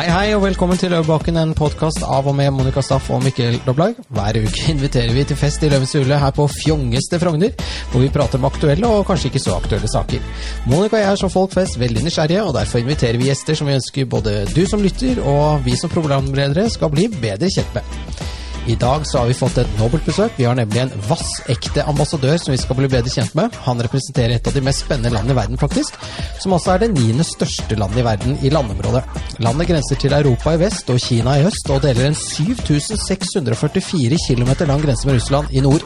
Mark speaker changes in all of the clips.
Speaker 1: Hei, hei, og velkommen til Løvebakken, en podkast av og med Monica Staff og Mikkel Doblaug. Hver uke inviterer vi til fest i Løvens hule her på fjongeste Frogner, hvor vi prater om aktuelle og kanskje ikke så aktuelle saker. Monica og jeg er som folk flest veldig nysgjerrige, og derfor inviterer vi gjester som vi ønsker både du som lytter og vi som programledere skal bli bedre kjent med. I dag så har vi fått et nobelt besøk. Vi har nemlig en vassekte ambassadør som vi skal bli bedre kjent med. Han representerer et av de mest spennende landene i verden, faktisk. Som også er det niende største landet i verden i landområdet. Landet grenser til Europa i vest og Kina i øst, og deler en 7644 km lang grense med Russland i nord.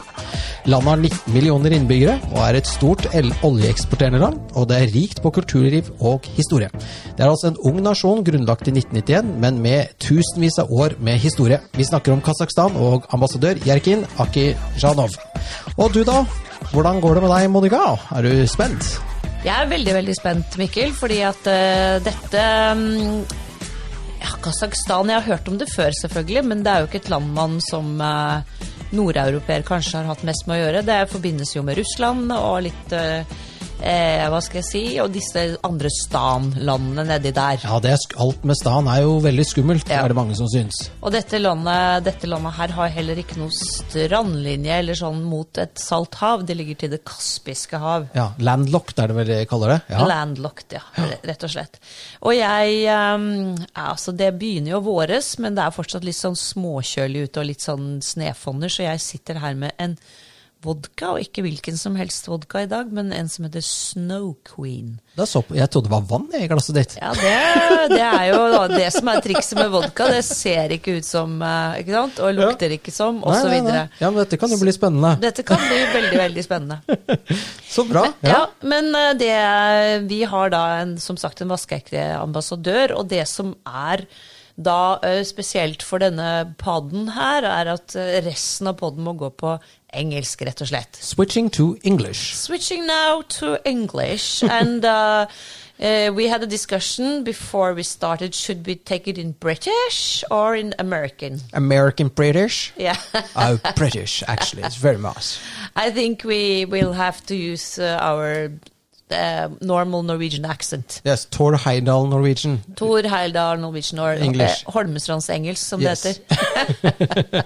Speaker 1: Landet har 19 millioner innbyggere og er et stort oljeeksporterende land, og det er rikt på kulturliv og historie. Det er altså en ung nasjon grunnlagt i 1991, men med tusenvis av år med historie. Vi snakker om Kasakhstan og ambassadør Jerkin Akizhanov. Og du, da? Hvordan går det med deg, Monica? Er du spent?
Speaker 2: Jeg er veldig, veldig spent, Mikkel, fordi at uh, dette um, ja, Kasakhstan Jeg har hørt om det før, selvfølgelig, men det er jo ikke et land man som uh, nordeuropeer kanskje har hatt mest med å gjøre. Det forbindes jo med Russland og litt uh, eh, hva skal jeg si, og disse andre Stan-landene nedi der.
Speaker 1: Ja, det er, alt med Stan er jo veldig skummelt, ja. er det mange som syns.
Speaker 2: Og dette landet, dette landet her har heller ikke noe strandlinje eller sånn mot et salt hav. Det ligger til Det kaspiske hav.
Speaker 1: Ja, Landlocked er det vel de kaller det?
Speaker 2: Ja. Landlocked, ja, rett og slett. Og jeg um, Altså, det begynner jo våres, men det er fortsatt litt sånn småkjølig ute og litt sånn snøfonner, så jeg sitter her med en vodka, og ikke hvilken som helst vodka i dag, men en som heter Snow Queen.
Speaker 1: Så, jeg trodde det var vann i glasset ditt.
Speaker 2: Ja, det, det er jo det som er trikset med vodka. Det ser ikke ut som, eh, ikke sant, og lukter ikke som, osv.
Speaker 1: Ja, men dette kan jo bli spennende.
Speaker 2: Dette kan bli veldig, veldig spennende.
Speaker 1: så bra.
Speaker 2: Ja. ja, men eh, det Vi har da en, som sagt en vaskeekte ambassadør, og det som er da eh, spesielt for denne poden her, er at resten av poden må gå på engelsk, rett og slett.
Speaker 1: Switching to English.
Speaker 2: Switching now to English. and uh, uh, we had a discussion before we started. Should we take it in British or in American?
Speaker 1: American British?
Speaker 2: Yeah.
Speaker 1: oh, British, actually. It's very nice.
Speaker 2: I think we will have to use uh, our uh, normal Norwegian accent.
Speaker 1: Yes, Tor Heidal Norwegian.
Speaker 2: Tor Heidal Norwegian, or
Speaker 1: English.
Speaker 2: Uh, Holmestrands engelsk, som yes. det
Speaker 1: heter.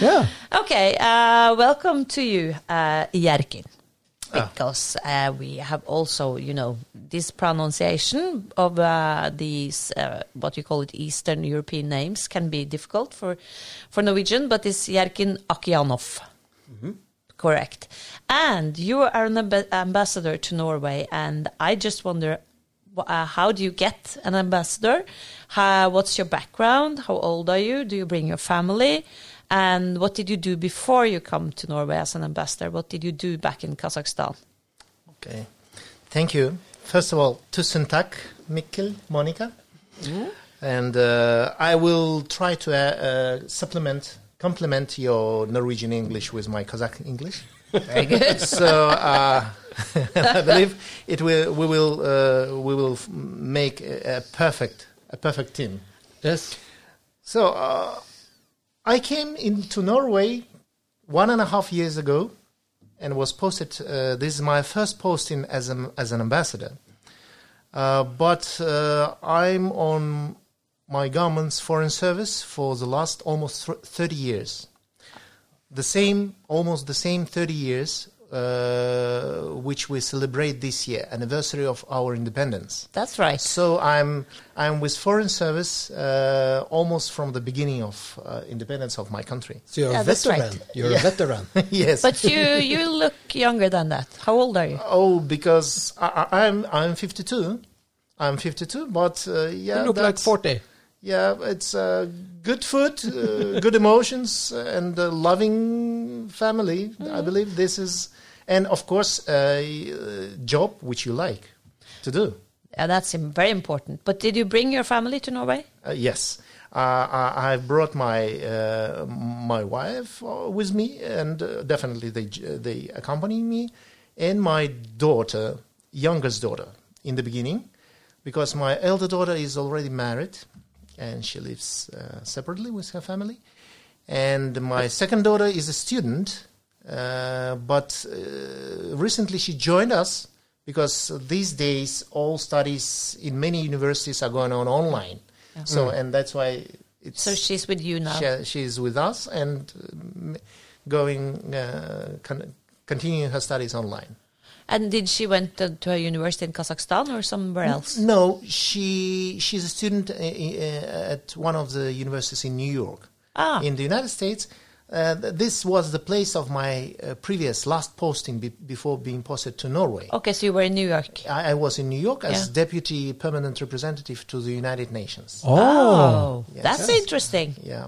Speaker 1: yeah.
Speaker 2: Okay, uh, welcome to you, uh, Jerkin. Because uh, we have also, you know, this pronunciation of uh, these, what you call it, Eastern European names can be difficult for, for Norwegian, but it's Jerkin Akianov. Mm -hmm. Correct. And you are an amb ambassador to Norway, and I just wonder uh, how do you get an ambassador? How, what's your background? How old are you? Do you bring your family? And what did you do before you come to Norway as an ambassador? What did you do back in Kazakhstan?
Speaker 3: Okay, thank you. First of all, tusen tak, Mikkel, Monica. Mm. And uh, I will try to uh, uh supplement complement your Norwegian English with my Kazakh English.
Speaker 2: Very good.
Speaker 3: so uh, I believe it will. We will. Uh, we will make a, a, perfect a perfect team.
Speaker 1: Yes.
Speaker 3: So uh, I came into Norway one and a half years ago, and was posted. Uh, this is my first posting as an as an ambassador. Uh, but uh, I'm on my government's foreign service for the last almost 30 years. The same, almost the same 30 years, uh, which we celebrate this year, anniversary of our independence.
Speaker 2: That's right.
Speaker 3: So I'm I'm with foreign service uh, almost from the beginning of uh, independence of my country.
Speaker 1: So you're yeah, a veteran. Right. You're yeah. a veteran.
Speaker 3: yes.
Speaker 2: But you you look younger than that. How old are you?
Speaker 3: Oh, because I, am I'm, I'm 52. I'm 52, but uh, yeah,
Speaker 1: you look like 40
Speaker 3: yeah, it's uh, good food, uh, good emotions, and a loving family. Mm-hmm. I believe this is, and of course, a job which you like to do.
Speaker 2: Yeah, that's very important. But did you bring your family to Norway?
Speaker 3: Uh, yes. Uh, I, brought my uh, my wife uh, with me, and definitely they they accompany me, and my daughter, youngest daughter, in the beginning, because my elder daughter is already married, and she lives uh, separately with her family. And my second daughter is a student, uh, but uh, recently she joined us because these days all studies in many universities are going on online. So, and that's why it's
Speaker 2: So she's with you now.
Speaker 3: she, she's with us and um, going uh, con- continuing her studies online.
Speaker 2: And did she went to, to a university in Kazakhstan or somewhere else?
Speaker 3: No, she she's a student uh, uh, at one of the universities in New York.
Speaker 2: Ah.
Speaker 3: In the United States, uh, this was the place of my uh, previous last posting be- before being posted to Norway.
Speaker 2: Okay, so you were in New York.
Speaker 3: I, I was in New York as
Speaker 2: Yeah.
Speaker 3: deputy permanent representative to the United Nations.
Speaker 1: Oh,
Speaker 3: Yes.
Speaker 2: that's
Speaker 3: Yes.
Speaker 2: interesting.
Speaker 3: Yeah.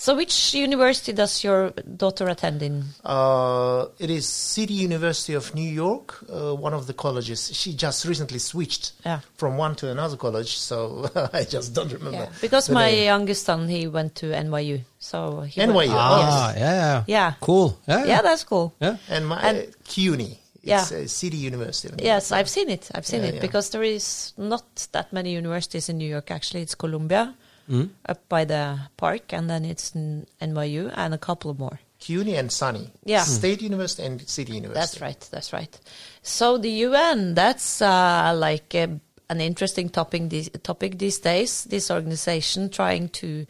Speaker 2: So, which university does your daughter attend in?
Speaker 3: Uh, it is City University of New York, uh, one of the colleges. She just recently switched
Speaker 2: Yeah.
Speaker 3: from one to another college, so I just don't remember.
Speaker 2: Because my
Speaker 3: name.
Speaker 2: youngest son, he went to NYU. So he
Speaker 3: NYU,
Speaker 2: Went,
Speaker 1: ah,
Speaker 2: yes.
Speaker 1: yeah, yeah,
Speaker 2: Yeah.
Speaker 1: cool. Yeah,
Speaker 2: Yeah, that's cool.
Speaker 1: yeah.
Speaker 3: and my
Speaker 2: And-
Speaker 3: uh, CUNY.
Speaker 2: Yeah.
Speaker 3: It's uh, City University. of New
Speaker 2: Yes, I've seen it. I've seen
Speaker 3: Yeah,
Speaker 2: it
Speaker 3: yeah.
Speaker 2: because there is not that many universities in New York. Actually, it's Columbia
Speaker 1: Mm.
Speaker 2: up by the park, and then it's NYU and a couple more.
Speaker 3: CUNY and SUNY.
Speaker 2: Yeah.
Speaker 3: State University and City University.
Speaker 2: That's right. That's right. So the UN, that's uh, like a, an interesting topic these, topic these days. This organization trying to,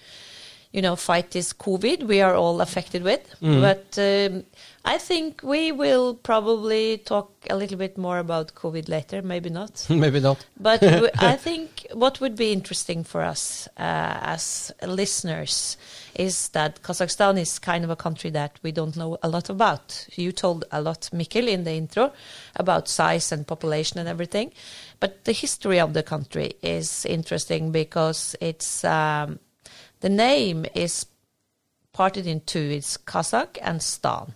Speaker 2: you know, fight this COVID we are all affected with. But um, I think we will probably talk a little bit more about COVID later. Maybe not.
Speaker 1: Maybe not.
Speaker 2: But I think what would be interesting for us uh, as listeners is that Kazakhstan is kind of a country that we don't know a lot about. You told a lot, Mikkel, in the intro about size and population and everything. But the history of the country is interesting because it's um, the name is parted in two. It's Kazakh and Stan.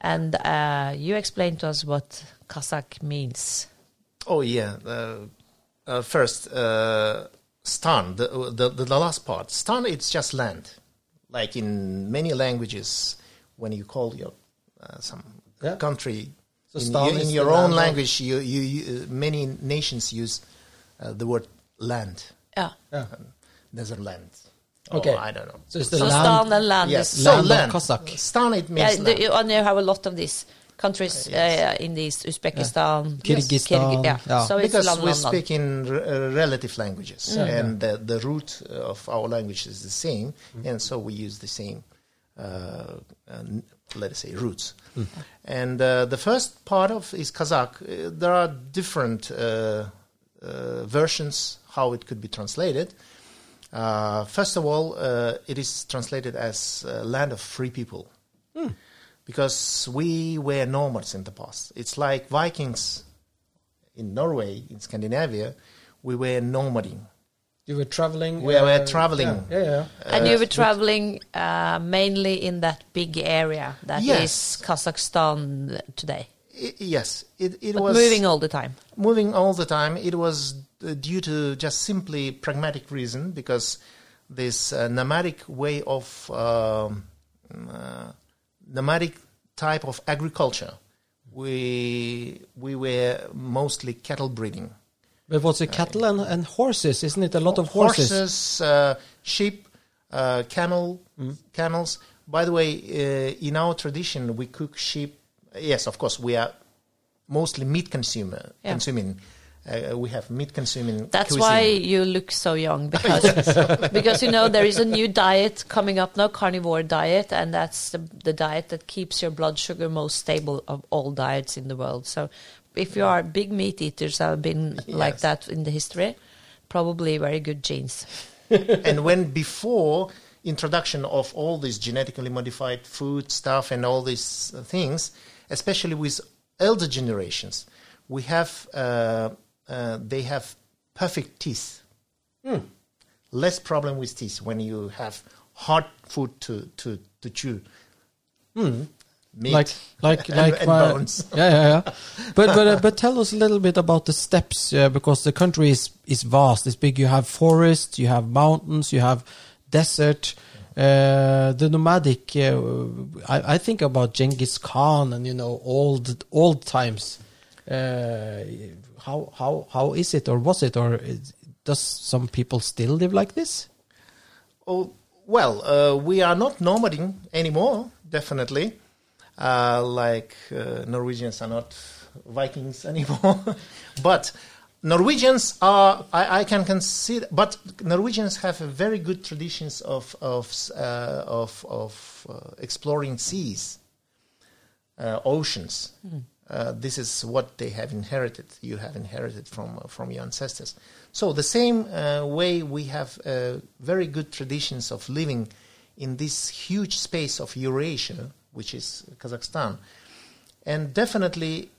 Speaker 2: And uh, you explain to us what Kazakh means.
Speaker 3: Oh yeah. Uh, uh, first, uh, stan. The, the the the last part. Stan. It's just land. Like in many languages, when you call your uh, some
Speaker 1: Yeah.
Speaker 3: country
Speaker 1: So
Speaker 3: in,
Speaker 1: stan
Speaker 3: your- in your own language, you, you, you uh, many nations use uh, the word land.
Speaker 2: Yeah.
Speaker 1: Yeah.
Speaker 3: Netherland.
Speaker 1: Okay.
Speaker 3: Or I don't know.
Speaker 1: So it's the
Speaker 2: So
Speaker 1: land.
Speaker 2: Stan and land
Speaker 3: Yes,
Speaker 2: is
Speaker 3: so
Speaker 1: Land of
Speaker 3: land.
Speaker 1: Kazakh.
Speaker 3: Stan it
Speaker 2: Yeah,
Speaker 3: means
Speaker 2: the,
Speaker 3: land.
Speaker 2: you, and you have a lot of these countries
Speaker 3: Yes.
Speaker 2: uh, in these Uzbekistan,
Speaker 1: Kyrgyzstan,
Speaker 2: Kyrgy- yeah.
Speaker 1: yeah.
Speaker 2: So it's
Speaker 3: because
Speaker 2: land,
Speaker 3: we
Speaker 2: land, land.
Speaker 3: speak in r- uh, relative languages,
Speaker 1: Yeah.
Speaker 3: and the, the root of our language is the same, and so we use the same, uh, uh, let us say, roots. And uh, the first part of is Kazakh. Uh, there are different uh, uh, versions how it could be translated. Uh, first of all, uh, it is translated as uh, land of free people because we were nomads in the past. It's like Vikings in Norway, in Scandinavia, we were nomading.
Speaker 1: You were traveling.
Speaker 3: We were
Speaker 1: uh,
Speaker 3: traveling.
Speaker 1: Yeah, yeah. yeah.
Speaker 2: and you
Speaker 3: Uh,
Speaker 2: were traveling uh, mainly in that big area that is
Speaker 3: Yes.
Speaker 2: Kazakhstan today,
Speaker 3: I- yes, it, it
Speaker 2: but
Speaker 3: was
Speaker 2: moving all the time.
Speaker 3: moving all the time. It was uh, due to just simply pragmatic reason because this uh, nomadic way of um, uh, nomadic type of agriculture. We we were mostly cattle breeding.
Speaker 1: But what's it cattle and, and horses? Isn't it a lot of horses?
Speaker 3: horses, uh, sheep, uh, camel, camels. By the way, uh, in our tradition, we cook sheep. Yes, of course, we are mostly meat consumer
Speaker 2: Yeah.
Speaker 3: consuming. Uh, we have meat consuming.
Speaker 2: That's
Speaker 3: cuisine.
Speaker 2: why you look so young because because you know there is a new diet coming up now, carnivore diet, and that's the, the diet that keeps your blood sugar most stable of all diets in the world. So, if you are big meat eaters, have been like that in the history, probably very good genes.
Speaker 3: and when before introduction of all these genetically modified food stuff and all these uh, things, especially with elder generations, we have uh, uh, they have perfect teeth. Less problem with teeth when you have hard food to to to chew. Meat.
Speaker 1: Like like
Speaker 3: and,
Speaker 1: like
Speaker 3: and
Speaker 1: my-
Speaker 3: bones.
Speaker 1: yeah yeah yeah. But but uh, but tell us a little bit about the steps uh, because the country is is vast. It's big. You have forests you have mountains you have desert uh, the nomadic uh, I, I think about Genghis Khan and you know old old times uh, how how how is it or was it or is, does some people still live like this
Speaker 3: Oh, well, uh, we are not nomading anymore, definitely. Uh, like uh, Norwegians are not Vikings anymore. but Norwegians are, I, I can consider, but Norwegians have a very good traditions of of uh, of, of uh, exploring seas, uh, oceans. Uh, this is what they have inherited. You have inherited from uh, from your ancestors. So the same uh, way we have uh, very good traditions of living in this huge space of Eurasia, which is Kazakhstan, and definitely,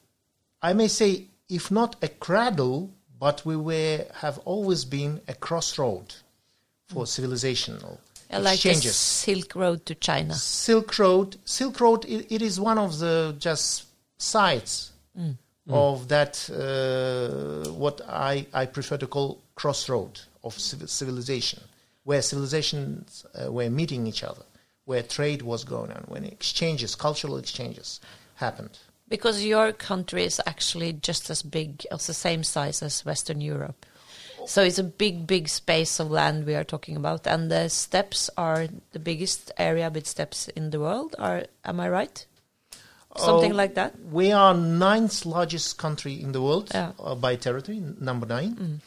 Speaker 3: I may say, if not a cradle, but we were have always been a crossroad for civilizational
Speaker 2: Yeah, like the
Speaker 3: exchanges.
Speaker 2: Silk Road to China.
Speaker 3: Silk Road. Silk Road. It, it is one of the just sites of that. Uh, what I I prefer to call crossroad of civ- civilization, where civilizations uh, were meeting each other, where trade was going on, when exchanges, cultural exchanges, happened.
Speaker 2: Because your country is actually just as big, as the same size as Western Europe. So it's a big, big space of land we are talking about, and the steppes are the biggest area with steppes in the world. Are am I right? Something
Speaker 3: Oh,
Speaker 2: like that.
Speaker 3: We are ninth largest country in the world
Speaker 2: Yeah.
Speaker 3: uh, by territory, number nine.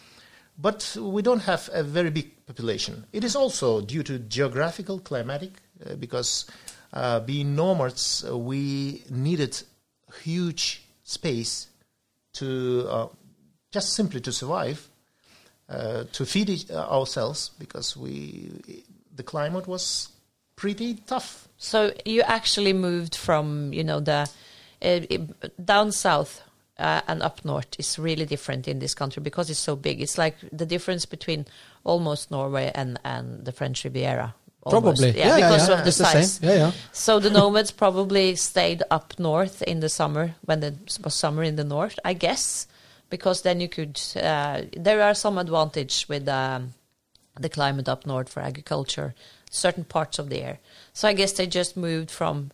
Speaker 3: But we don't have a very big population. It is also due to geographical, climatic, uh, because uh, being nomads, uh, we needed huge space to uh, just simply to survive, uh, to feed each, uh, ourselves, because we the climate was pretty tough.
Speaker 2: So you actually moved from you know the uh, down south uh, and up north is really different in this country because it's so big. It's like the difference between almost Norway and and the French Riviera. Almost.
Speaker 1: Probably.
Speaker 2: yeah,
Speaker 1: Yeah, yeah,
Speaker 2: because
Speaker 1: yeah.
Speaker 2: of the
Speaker 1: It's the same.
Speaker 2: size.
Speaker 1: Yeah, yeah.
Speaker 2: So the nomads probably stayed up north in the summer when it was summer in the north, I guess, because then you could. Uh, there are some advantage with um, the climate up north for agriculture, certain parts of the year. So I guess they just moved from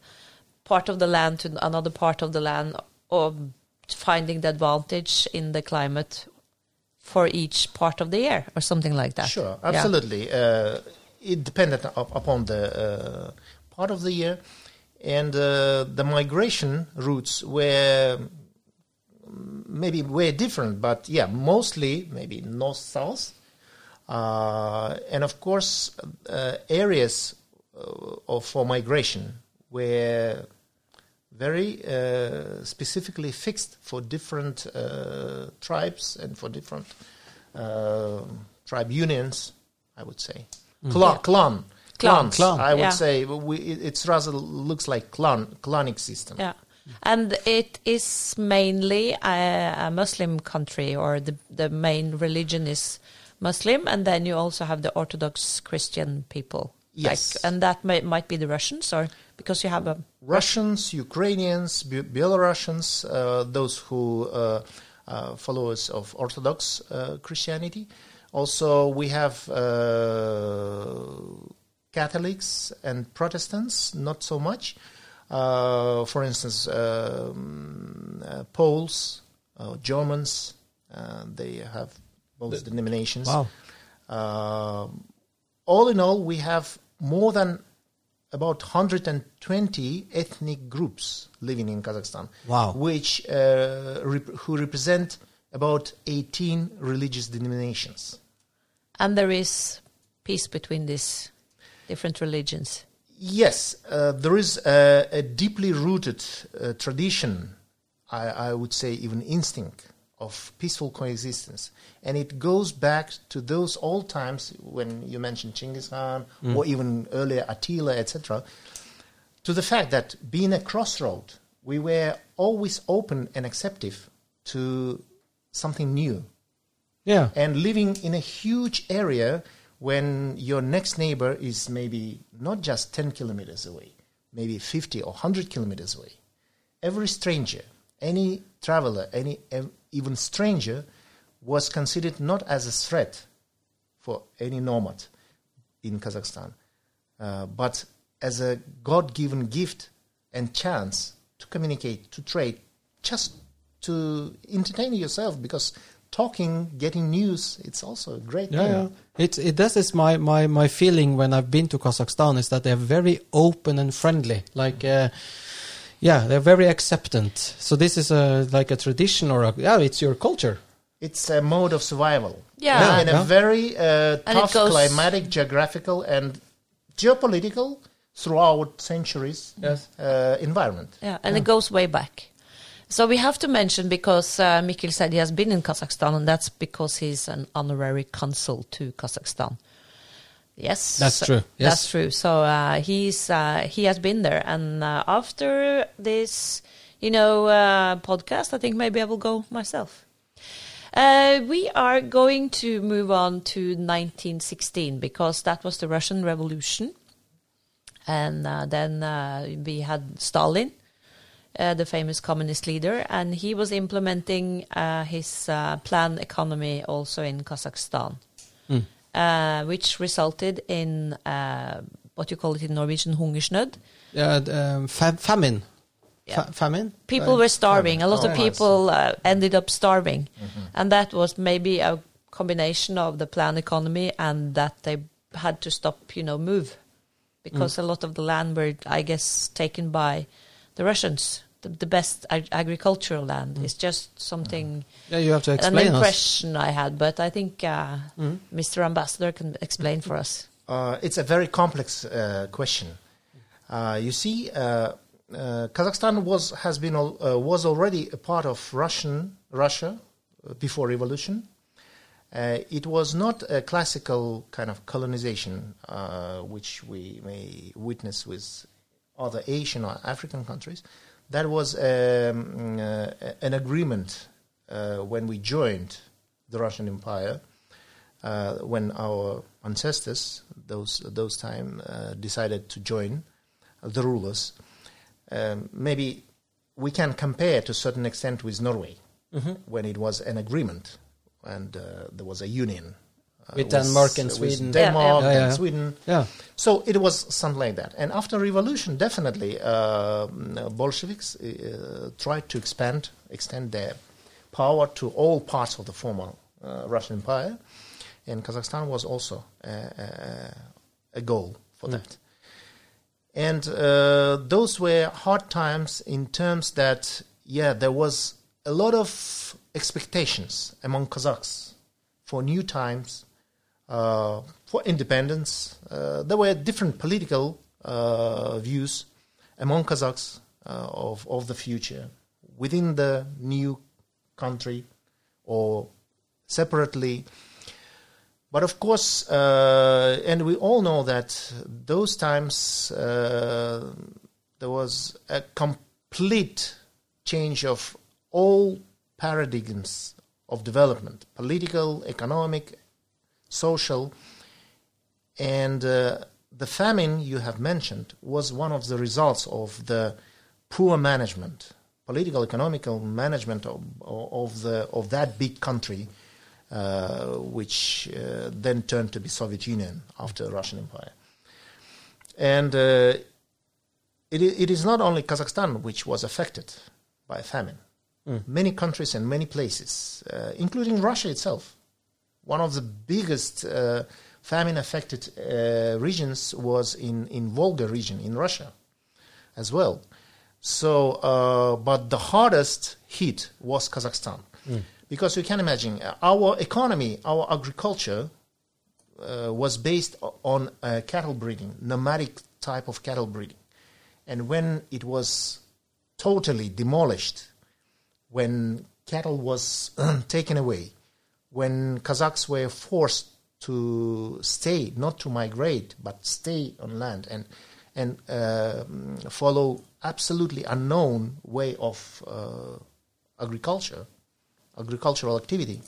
Speaker 2: part of the land to another part of the land, or finding the advantage in the climate for each part of the year, or something like that.
Speaker 3: Sure,
Speaker 2: Yeah.
Speaker 3: absolutely. Uh, it depended up, upon the uh, part of the year, and uh, the migration routes were mm, maybe were different, but yeah, mostly maybe north south, uh, and of course areas of for migration were very uh, specifically fixed for different uh, tribes and for different uh, tribe unions, I would say. Clan, clan,
Speaker 2: Clan.
Speaker 3: clans,
Speaker 1: Clan.
Speaker 3: I would
Speaker 2: Yeah.
Speaker 3: say. We, it, it's rather looks like clan, clanic system.
Speaker 2: Yeah. And it is mainly a, a Muslim country, or the, the main religion is Muslim, and then you also have the Orthodox Christian people.
Speaker 3: Yes.
Speaker 2: Like, and that may, might be the Russians, or because you have a.
Speaker 3: Russians, Ukrainians, Be- Belarusians, uh, those who uh, uh, followers of Orthodox uh, Christianity. Also, we have uh, Catholics and Protestants, not so much. Uh, for instance, um, uh, Poles, uh, Germans, uh, they have both denominations.
Speaker 1: Wow.
Speaker 3: Um all in all, we have more than about 120 ethnic groups living in Kazakhstan.
Speaker 1: Wow.
Speaker 3: Which uh, rep- who represent about 18 religious denominations.
Speaker 2: And there is peace between these different religions.
Speaker 3: Yes, uh, there is a, a deeply rooted uh, tradition, I, I would say even instinct, of peaceful coexistence. And it goes back to those old times when you mentioned Genghis Khan or even earlier Attila, etc., to the fact that being a crossroad, we were always open and acceptive to something new
Speaker 1: Yeah.
Speaker 3: and living in a huge area when your next neighbor is maybe not just 10 kilometers away, maybe 50 or 100 kilometers away. Every stranger, any traveler, any even stranger was considered not as a threat for any nomad in Kazakhstan, uh, but as a God given gift and chance to communicate, to trade, just to entertain yourself because talking, getting news, it's also a great
Speaker 1: Yeah,
Speaker 3: thing.
Speaker 1: yeah. It it that is my, my my feeling when I've been to Kazakhstan is that they're very open and friendly. Like, uh, yeah, they're very acceptant. So this is a like a tradition or a yeah, it's your culture.
Speaker 3: it's a mode of survival.
Speaker 2: Yeah.
Speaker 1: Yeah,
Speaker 3: in
Speaker 1: yeah.
Speaker 3: a very uh, tough
Speaker 2: goes-
Speaker 3: climatic, geographical, and geopolitical throughout centuries
Speaker 1: Yes.
Speaker 3: uh, environment.
Speaker 2: Yeah, and it goes way back. So we have to mention because uh, Mikkel said he has been in Kazakhstan, and that's because he's an honorary consul to Kazakhstan. Yes,
Speaker 1: That's
Speaker 2: so-
Speaker 1: true, yes.
Speaker 2: That's true. So uh, he's uh, he has been there, and uh, after this, you know, uh, podcast, I think maybe I will go myself. Uh, we are going to move on to 1916 because that was the Russian Revolution, and uh, then uh, we had Stalin, uh, the famous communist leader, and he was implementing uh, his uh, planned economy also in Kazakhstan, uh, which resulted in uh, what you call it in Norwegian hungersnød.
Speaker 1: Yeah, um, fa- famine.
Speaker 2: Yeah.
Speaker 1: Fa- famine?
Speaker 2: People were starving. A lot
Speaker 3: Oh,
Speaker 2: of people uh, ended up starving, and that was maybe a combination of the planned economy and that they had to stop, you know, move, because a lot of the land were, I guess, taken by the Russians. The, the best ag- agricultural land is just something
Speaker 1: Yeah, you have to
Speaker 2: an
Speaker 1: explain us.
Speaker 2: impression I had, but I think uh, Mr. Ambassador can explain for us.
Speaker 3: Uh, it's a very complex uh, question. Uh, you see, uh, uh, Kazakhstan was has been al- uh, was already a part of Russian Russia uh, before revolution. Uh, it was not a classical kind of colonization, uh, which we may witness with other Asian or African countries. That was um, uh, an agreement uh, when we joined the Russian Empire uh, when our ancestors, those those time, uh, decided to join the rulers. Um, maybe we can compare to a certain extent with Norway, when it was an agreement and uh, there was a union
Speaker 1: With Denmark and
Speaker 3: with
Speaker 1: Sweden.
Speaker 3: Denmark
Speaker 1: Yeah, yeah.
Speaker 3: and
Speaker 1: Yeah, yeah.
Speaker 3: Sweden.
Speaker 1: Yeah.
Speaker 3: So it was something like that. And after revolution, definitely uh, Bolsheviks uh, tried to expand, extend their power to all parts of the former uh, Russian Empire, and Kazakhstan was also uh, uh, a goal for that. And uh, those were hard times in terms that, yeah, there was a lot of expectations among Kazakhs for new times, uh, for independence. Uh, there were different political uh, views among Kazakhs uh, of, of the future within the new country or separately. But of course, uh, and we all know that those times uh, there was a complete change of all paradigms of development political, economic, social. And uh, the famine you have mentioned was one of the results of the poor management, political, economical management of, of, the, of that big country uh, which uh, then turned to be Soviet Union after Russian Empire. And uh, it, it is not only Kazakhstan which was affected by famine. Many countries and many places, uh, including Russia itself, one of the biggest uh, famine-affected uh, regions was in, in Volga region in Russia as well. So, uh, but the hardest hit was Kazakhstan. Because you can imagine, our economy, our agriculture uh, was based on uh, cattle breeding, nomadic type of cattle breeding. And when it was totally demolished, when cattle was taken away, when Kazakhs were forced to stay, not to migrate, but stay on land and and um follow absolutely unknown way of uh, agriculture, agricultural activity,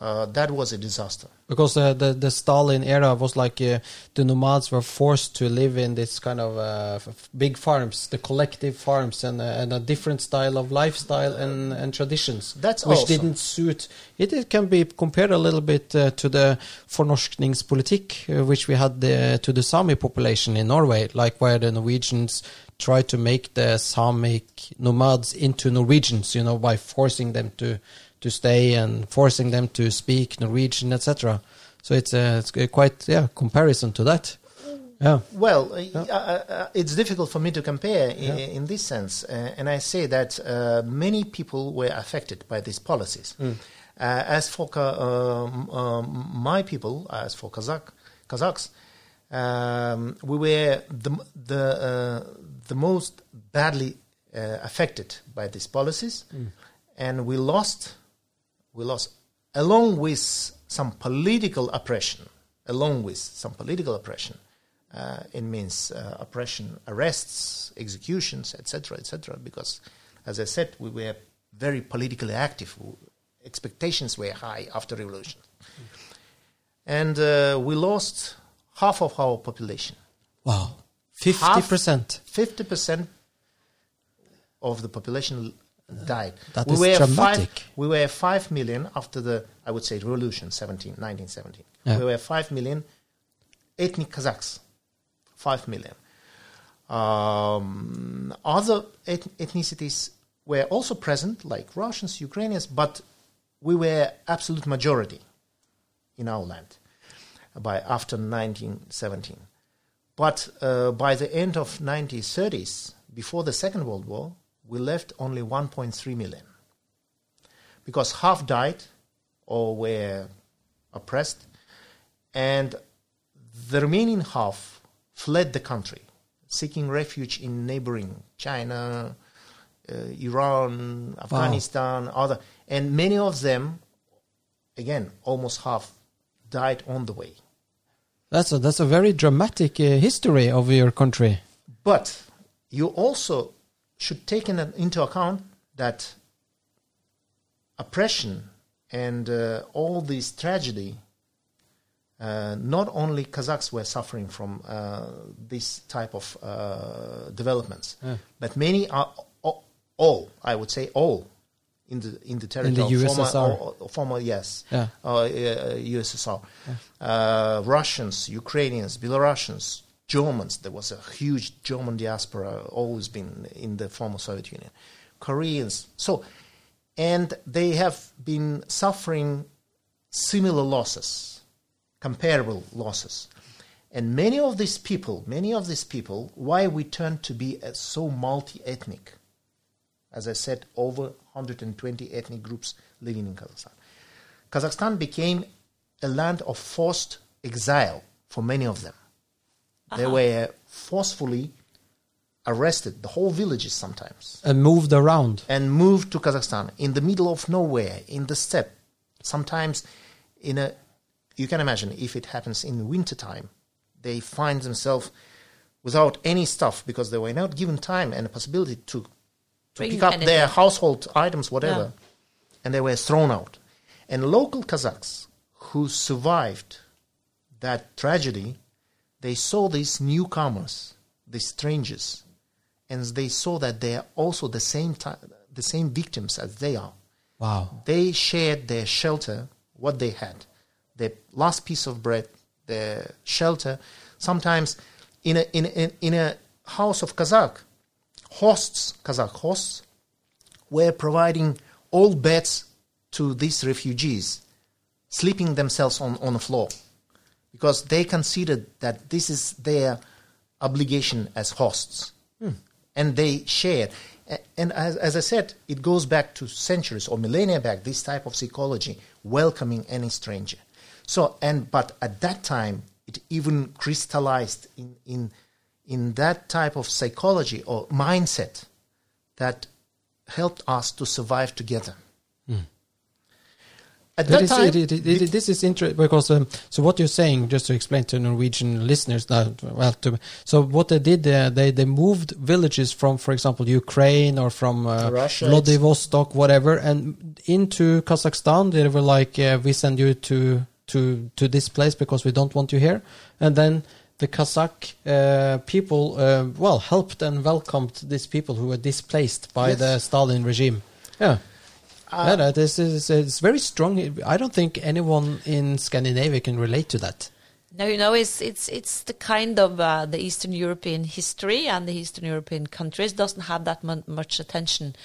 Speaker 3: uh, that was a disaster.
Speaker 1: Because uh, the the Stalin era was like uh, the nomads were forced to live in this kind of uh, big farms, the collective farms, and, uh, and a different style of lifestyle and, and traditions.
Speaker 3: That's
Speaker 1: which
Speaker 3: awesome.
Speaker 1: didn't suit. It, it can be compared a little bit uh, to the fornorskningspolitikk uh, which we had uh, to the Sami population in Norway, like where the Norwegians tried to make the Samic nomads into Norwegians, you know, by forcing them to to stay and forcing them to speak Norwegian, etc. So it's uh, it's quite yeah comparison to that. Yeah.
Speaker 3: Well, uh, uh, uh, it's difficult for me to compare in,
Speaker 1: Yeah.
Speaker 3: in this sense, uh, and I say that uh, many people were affected by these policies.
Speaker 1: Mm.
Speaker 3: Uh, as for um, um, my people, as for Kazakh Kazakhs, um, we were the the uh, the most badly uh, affected by these policies, and we lost we lost along with some political oppression, along with some political oppression. Uh, it means uh, oppression, arrests, executions, etc., etc. Because, as I said, we were very politically active. Expectations were high after revolution, and uh, we lost half of our population.
Speaker 1: Wow. 50%.
Speaker 3: Fifty percent of the population died.
Speaker 1: That
Speaker 3: we were
Speaker 1: dramatic.
Speaker 3: Five, we were five million after the, I would say, revolution, 17, 1917.
Speaker 1: Yeah.
Speaker 3: We were five million ethnic Kazakhs. Five million. Um, other eth- ethnicities were also present, like Russians, Ukrainians, but we were absolute majority in our land by after 1917. But uh, by the end of 1930s, before the Second World War, we left only 1.3 million. Because half died or were oppressed, and the remaining half fled the country, seeking refuge in neighboring China, uh, Iran, Afghanistan, other, and many of them, again, almost half, died on the way.
Speaker 1: That's a, that's a very dramatic uh, history of your country.
Speaker 3: But you also should take in, into account that oppression and uh, all this tragedy, uh, not only Kazakhs were suffering from uh, this type of uh, developments,
Speaker 1: Yeah.
Speaker 3: but many are all, all, I would say all, in the in the territory
Speaker 1: the
Speaker 3: of former,
Speaker 1: USSR.
Speaker 3: or- or former yes,
Speaker 1: Yeah.
Speaker 3: uh, uh, USSR, uh, Russians, Ukrainians, Belarusians, Germans. There was a huge German diaspora, always been in the former Soviet Union. Koreans. So, and they have been suffering similar losses, comparable losses. And many of these people, many of these people, why we turned to be so multi-ethnic, as I said, over 120 ethnic groups living in Kazakhstan. Kazakhstan became a land of forced exile for many of them. They uh-huh. were forcefully arrested, the whole villages sometimes,
Speaker 1: And moved around.
Speaker 3: and moved to Kazakhstan in the middle of nowhere, in the steppe. Sometimes, in a, you can imagine if it happens in wintertime, they find themselves without any stuff because they were not given time and a possibility to, to
Speaker 2: Bring
Speaker 3: pick up
Speaker 2: anything.
Speaker 3: their household items, whatever,
Speaker 2: Yeah.
Speaker 3: and they were thrown out. And local Kazakhs who survived that tragedy, they saw these newcomers, these strangers, and they saw that they are also the same ti the same victims as they are.
Speaker 1: Wow.
Speaker 3: They shared their shelter, what they had, their last piece of bread, their shelter. Sometimes in a in a, in a house of Kazakh hosts, Kazakh hosts, were providing all beds to these refugees, sleeping themselves on, on the floor, because they considered that this is their obligation as hosts. Hmm. And they shared. And as, as I said, it goes back to centuries or millennia back, this type of psychology, welcoming any stranger. So, and but at that time, it even crystallized in, in, in that type of psychology or mindset that helped us to survive together. Hmm. At
Speaker 1: That
Speaker 3: that
Speaker 1: is-
Speaker 3: time,
Speaker 1: it- it- it- this is interesting because um, so what you're saying, just to explain to Norwegian listeners, now, well, to, so what they did, uh, they they moved villages from, for example, Ukraine or from uh,
Speaker 3: Russia,
Speaker 1: Vladivostok, whatever, and into Kazakhstan. They were like, uh, "We send you to to to this place because we don't want you here," and then. The Kazakh uh, people, uh, well, helped and welcomed these people who were displaced by
Speaker 3: Yes.
Speaker 1: the Stalin regime. Yeah.
Speaker 3: Uh,
Speaker 1: Yeah, no, this is it's very strong. I don't think anyone in Scandinavia can relate to that.
Speaker 2: No, you know, it's it's it's the kind of uh, the Eastern European history and the Eastern European countries doesn't have that much attention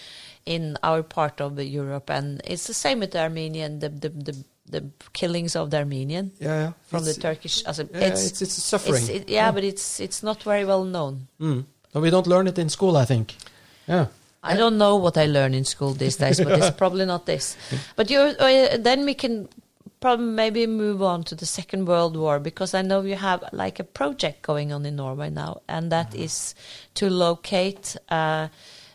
Speaker 2: in our part of Europe, and it's the same with the Armenian, the the the, the killings of the Armenian
Speaker 1: Yeah, yeah.
Speaker 2: from the Turkish. As a,
Speaker 1: Yeah, it's, it's, suffering.
Speaker 2: it's- it- yeah, but it's it's not very well known.
Speaker 1: Mm. So we don't learn it in school, I think. Yeah.
Speaker 2: I don't know what I learn in school these days, but it's probably not this. But you, uh, then we can probably maybe move on to the Second World War because I know you have like a project going on in Norway now, and that
Speaker 1: Mm-hmm.
Speaker 2: is to locate. Uh,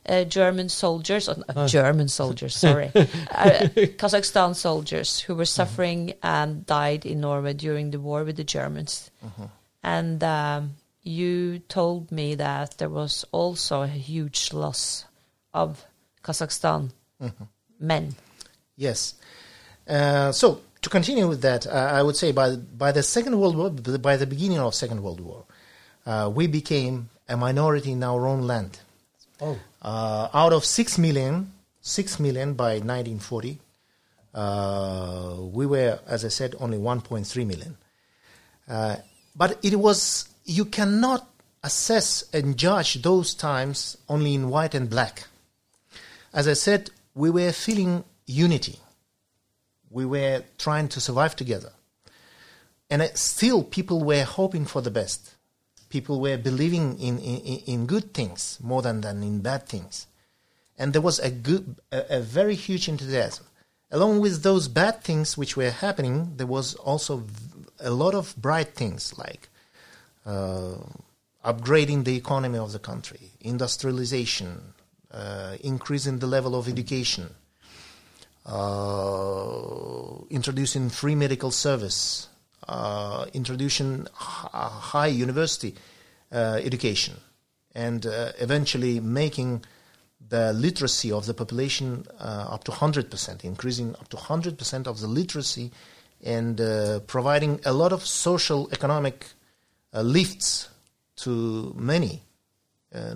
Speaker 2: uh, German soldiers, or uh, German soldiers, sorry, uh, Kazakhstan soldiers who were suffering and died in Norway during the war with the Germans.
Speaker 1: Mm-hmm.
Speaker 2: And um, you told me that there was also a huge loss of Kazakhstan
Speaker 3: Mm-hmm.
Speaker 2: men.
Speaker 3: Yes. Uh, so to continue with that, uh, I would say by by the Second World War, by the beginning of Second World War, uh, we became a minority in our own land.
Speaker 1: Oh.
Speaker 3: Uh, out of six million, six million by 1940, uh, we were, as I said, only 1.3 million. Uh, but it was you cannot assess and judge those times only in white and black. As I said, we were feeling unity. We were trying to survive together. And still, people were hoping for the best. People were believing in, in, in good things more than, than in bad things. And there was a, good, a, a very huge enthusiasm. Along with those bad things which were happening, there was also a lot of bright things like uh, upgrading the economy of the country, industrialization, increasing the level of education, uh, introducing free medical service, uh, introducing high university uh, education, and uh, eventually making the literacy of the population uh, up to 100%, increasing up to 100% of the literacy, and uh, providing a lot of social economic uh, lifts to many, uh,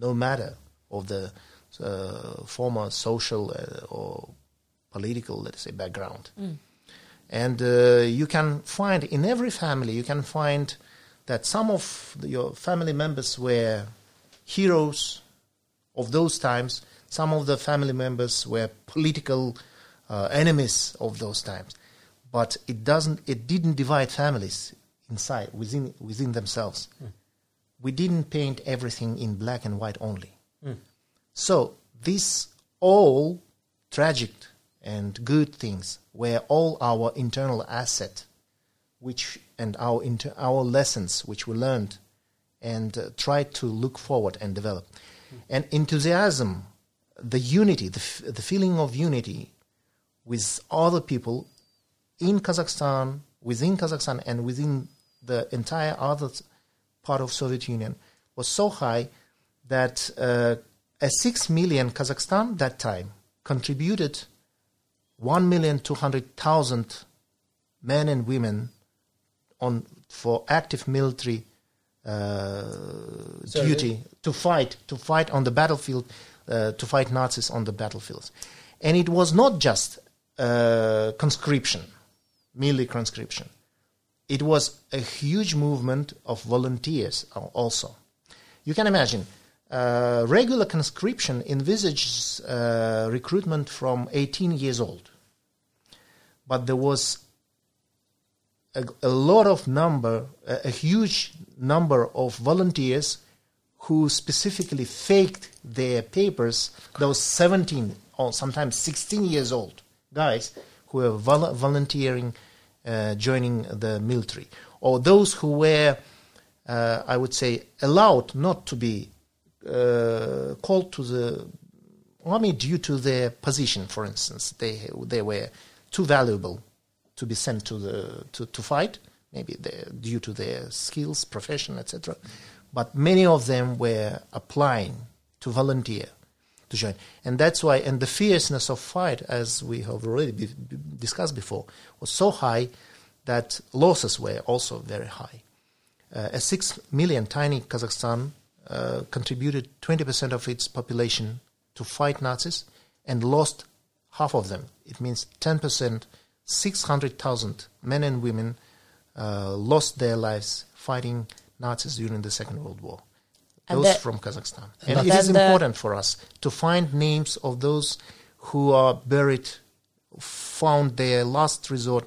Speaker 3: no matter of the uh, former social uh, or political, let's say, background. And uh, you can find in every family, you can find that some of the, your family members were heroes of those times. Some of the family members were political uh, enemies of those times. But it doesn't. It didn't divide families inside within within themselves. We didn't paint everything in black and white only. So these all tragic and good things were all our internal asset, which and our inter, our lessons which we learned, and uh, tried to look forward and develop, and enthusiasm, the unity, the f- the feeling of unity with other people in Kazakhstan, within Kazakhstan, and within the entire other part of Soviet Union was so high that uh, a six million Kazakhstan that time contributed one million two hundred thousand men and women on for active military uh, duty to fight to fight on the battlefield uh, to fight Nazis on the battlefields, and it was not just uh, conscription, merely conscription. It was a huge movement of volunteers also. You can imagine. Uh, regular conscription envisages uh, recruitment from 18 years old, but there was a, a lot of number, a, a huge number of volunteers who specifically faked their papers. Those 17 or sometimes 16 years old guys who were vol- volunteering, uh, joining the military, or those who were, uh, I would say, allowed not to be uh, called to the army due to their position. For instance, they they were too valuable to be sent to the to, to fight. Maybe due to their skills, profession, etc. But many of them were applying to volunteer to join, and that's why. And the fierceness of fight, as we have already be, be- discussed before, was so high that losses were also very high. Uh, a six million tiny Kazakhstan uh, contributed 20% of its population to fight Nazis and lost half of them. It means 10%, 600,000 men and women uh, lost their lives fighting Nazis during the Second World War. Those
Speaker 2: the-
Speaker 3: from Kazakhstan.
Speaker 2: And
Speaker 3: And it is important for us to find names of those who are buried, found their last resort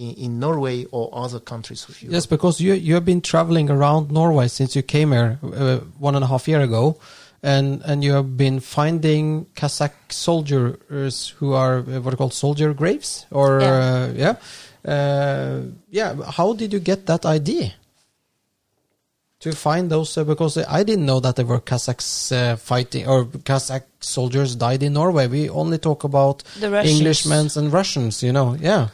Speaker 3: in, in Norway or other countries of Europe.
Speaker 1: Yes, because you you have been traveling around Norway since you came here uh, one and a half year ago, and and you have been finding Kazakh soldiers who are uh, what are called soldier graves, or
Speaker 2: Yeah.
Speaker 1: uh, yeah, uh, yeah. How did you get that idea? To find those, uh, because I didn't know that there were Kazakhs uh, fighting or Kazakh soldiers died in Norway. We only talk about
Speaker 2: The
Speaker 1: Englishmen and Russians, you know. Yeah,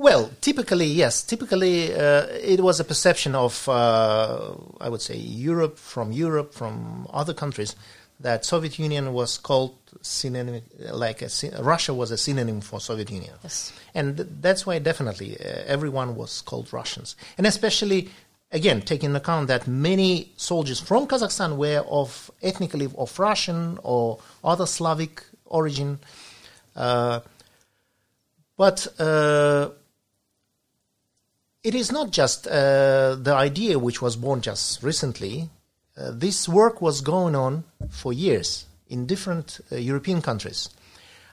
Speaker 3: Well, typically, yes. Typically, uh, it was a perception of, uh, I would say, Europe, from Europe, from other countries, that Soviet Union was called synonym, like a, Russia was a synonym for Soviet Union.
Speaker 2: Yes.
Speaker 3: And that's why definitely uh, everyone was called Russians. And especially, again, taking into account that many soldiers from Kazakhstan were of ethnically of Russian or other Slavic origin. Uh, but uh, it is not just uh, the idea which was born just recently. Uh, this work was going on for years in different uh, European countries.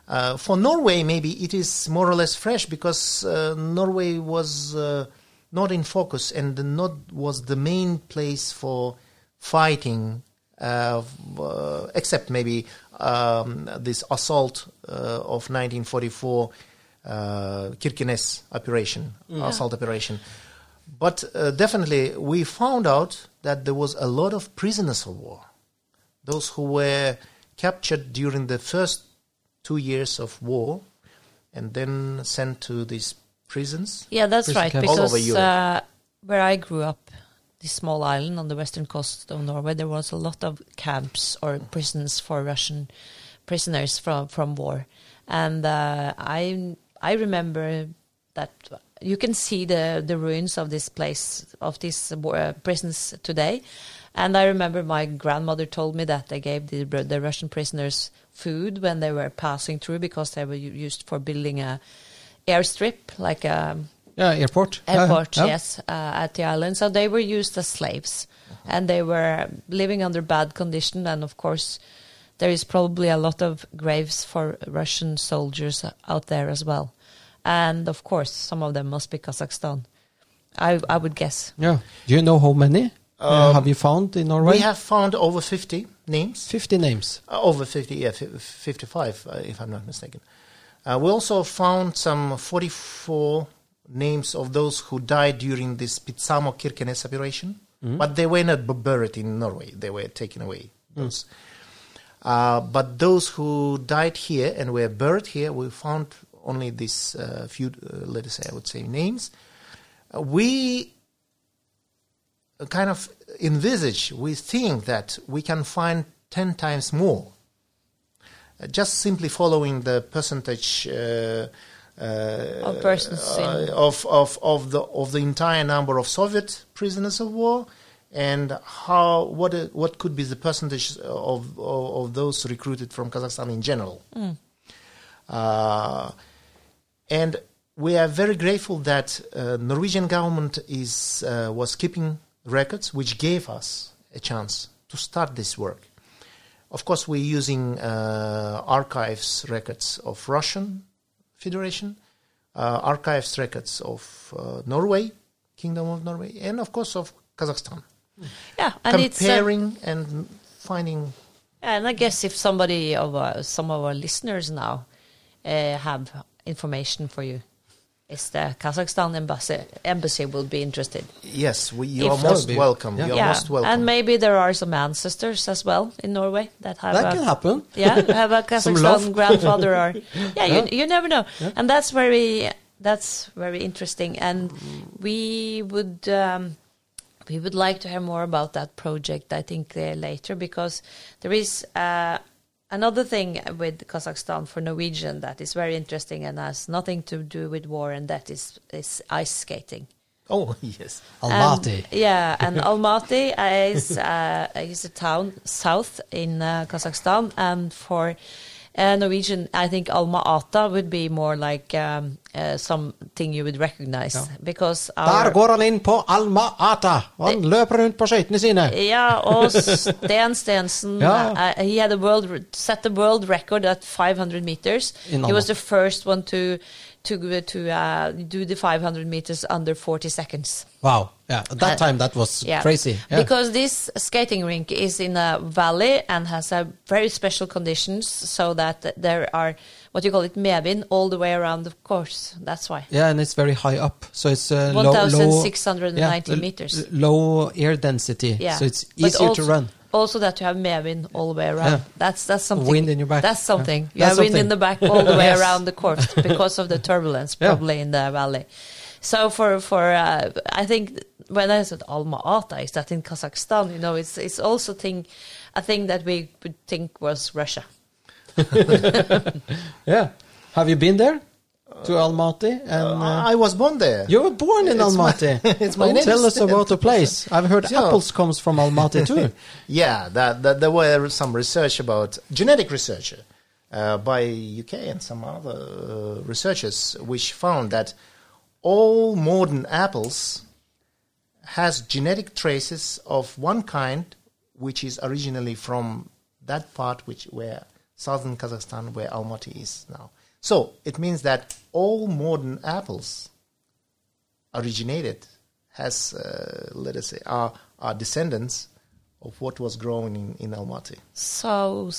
Speaker 3: Uh, for Norway, maybe it is more or less fresh because uh, Norway was uh, not in focus and not was the main place for fighting, except maybe um, this assault of 1944 uh, Kirkenes operation, assault operation. But uh, definitely, we found out that there was a lot of prisoners of war. Those who were captured during the first two years of war and then sent to these prisons.
Speaker 2: Yeah, that's
Speaker 1: Prison
Speaker 2: right.
Speaker 1: camps.
Speaker 3: All over
Speaker 2: Because uh, where I grew up, this small island on the western coast of Norway, there was a lot of camps or prisons for Russian prisoners from from war, and uh, I I remember that you can see the the ruins of this place of these uh, prisons today. And I remember my grandmother told me that they gave the, the Russian prisoners food when they were passing through because they were used for building a airstrip, like a
Speaker 1: yeah, airport,
Speaker 2: airport,
Speaker 1: yeah.
Speaker 2: yes, uh, at the island. So they were used as slaves, and they were living under bad condition. And of course, there is probably a lot of graves for Russian soldiers out there as well. And of course, some of them must be Kazakhstan. I I would guess.
Speaker 1: Yeah. Do you know how many uh,
Speaker 3: Um,
Speaker 1: have you found in Norway?
Speaker 3: We have found over 50 names.
Speaker 1: 50 names.
Speaker 3: Uh, over 50, yeah, fi- 55, uh, if I'm not mistaken. Uh, we also found some 44 names of those who died during this Petsamo Kirkenes operation, but they were not buried in Norway. They were taken away. Those. Uh, but those who died here and were buried here, we found only these uh, few, uh, let us say, I would say, names. Uh, we kind of envisage, we think that we can find 10 times more. Uh, just simply following the percentage uh, uh,
Speaker 2: Of persons
Speaker 3: uh, of, of, of, the, of the entire number of Soviet prisoners of war and how what what could be the percentage of, of, of those recruited from Kazakhstan in general. Uh, and we are very grateful that uh, Norwegian government is uh, was keeping records, which gave us a chance to start this work. Of course, we're using uh, archives records of Russian Federation, uh, archives records of uh, Norway, Kingdom of Norway, and of course of Kazakhstan.
Speaker 2: Yeah, and it's uh,
Speaker 3: Comparing and finding
Speaker 2: and I guess if somebody of uh, some of our listeners now uh, have information for you, is the Kazakhstan embassy embassy will be interested.
Speaker 3: yes, we, you
Speaker 2: If-
Speaker 3: are most
Speaker 1: be-
Speaker 3: welcome.
Speaker 1: yeah.
Speaker 3: You are
Speaker 2: yeah,
Speaker 3: most welcome.
Speaker 2: and maybe there are some ancestors as well in Norway that have
Speaker 1: That
Speaker 2: a,
Speaker 1: can happen.
Speaker 2: yeah have a
Speaker 1: Some
Speaker 2: Kazakhstan grandfather or yeah,
Speaker 1: Yeah.
Speaker 2: You, you never know, and that's very that's very interesting, and we would. Um, we would like to hear more about that project, I think, uh, later, because there is uh, another thing with Kazakhstan for Norwegian that is very interesting and has nothing to do with war, and that is, is ice skating.
Speaker 3: oh yes,
Speaker 1: Almaty.
Speaker 2: And- yeah, and Almaty is uh, is a town south in uh, Kazakhstan, and for uh, Norwegian, I think Alma Ata would be more like um, uh, something you would recognize
Speaker 1: Ja.
Speaker 2: because
Speaker 1: Der går han inn på Alma Ata, og han løper rundt på skøytene sine.
Speaker 2: Ja, og Sten Stensen,
Speaker 1: Ja.
Speaker 2: uh, he had a world set the world record at 500 meters. He was the first one to to to uh, do the 500 meters under 40 seconds.
Speaker 1: Wow. Yeah, at that
Speaker 2: Uh,
Speaker 1: time that was
Speaker 2: Yeah.
Speaker 1: crazy. Yeah.
Speaker 2: Because this skating rink is in a valley and has a very special conditions so that there are what you call it medvind all the way around the course. That's why.
Speaker 1: yeah, and it's very high up, so it's uh, low, low,
Speaker 2: 1,690
Speaker 1: yeah,
Speaker 2: meters.
Speaker 1: low air density,
Speaker 2: Yeah.
Speaker 1: so it's easier
Speaker 2: also,
Speaker 1: to run.
Speaker 2: Also that you have medvind all the way around.
Speaker 1: Yeah.
Speaker 2: That's that's something.
Speaker 1: Wind in your back.
Speaker 2: That's something.
Speaker 1: Yeah.
Speaker 2: You have
Speaker 1: That's
Speaker 2: wind in the back all the way
Speaker 1: Yes.
Speaker 2: around the course because of the turbulence
Speaker 1: Yeah.
Speaker 2: probably in the valley. So for for uh, I think when I said Alma Ata, is that in Kazakhstan? You know, it's it's also thing a thing that we would think was Russia.
Speaker 1: Yeah. Have you been there to Almaty? And uh,
Speaker 3: I was born there.
Speaker 1: you were born in
Speaker 3: It's my-
Speaker 1: Almaty.
Speaker 3: it's my
Speaker 1: Well,
Speaker 3: native
Speaker 1: tell us about the place. I've heard
Speaker 3: Yeah.
Speaker 1: apples comes from Almaty too.
Speaker 3: Yeah, that, that there were some research about genetic research uh, by UK and some other uh, researchers, which found that all modern apples has genetic traces of one kind, which is originally from that part which where southern Kazakhstan, where Almaty is now. So it means that all modern apples originated has, uh, let us say, are, are descendants of what was grown in, in Almaty
Speaker 2: So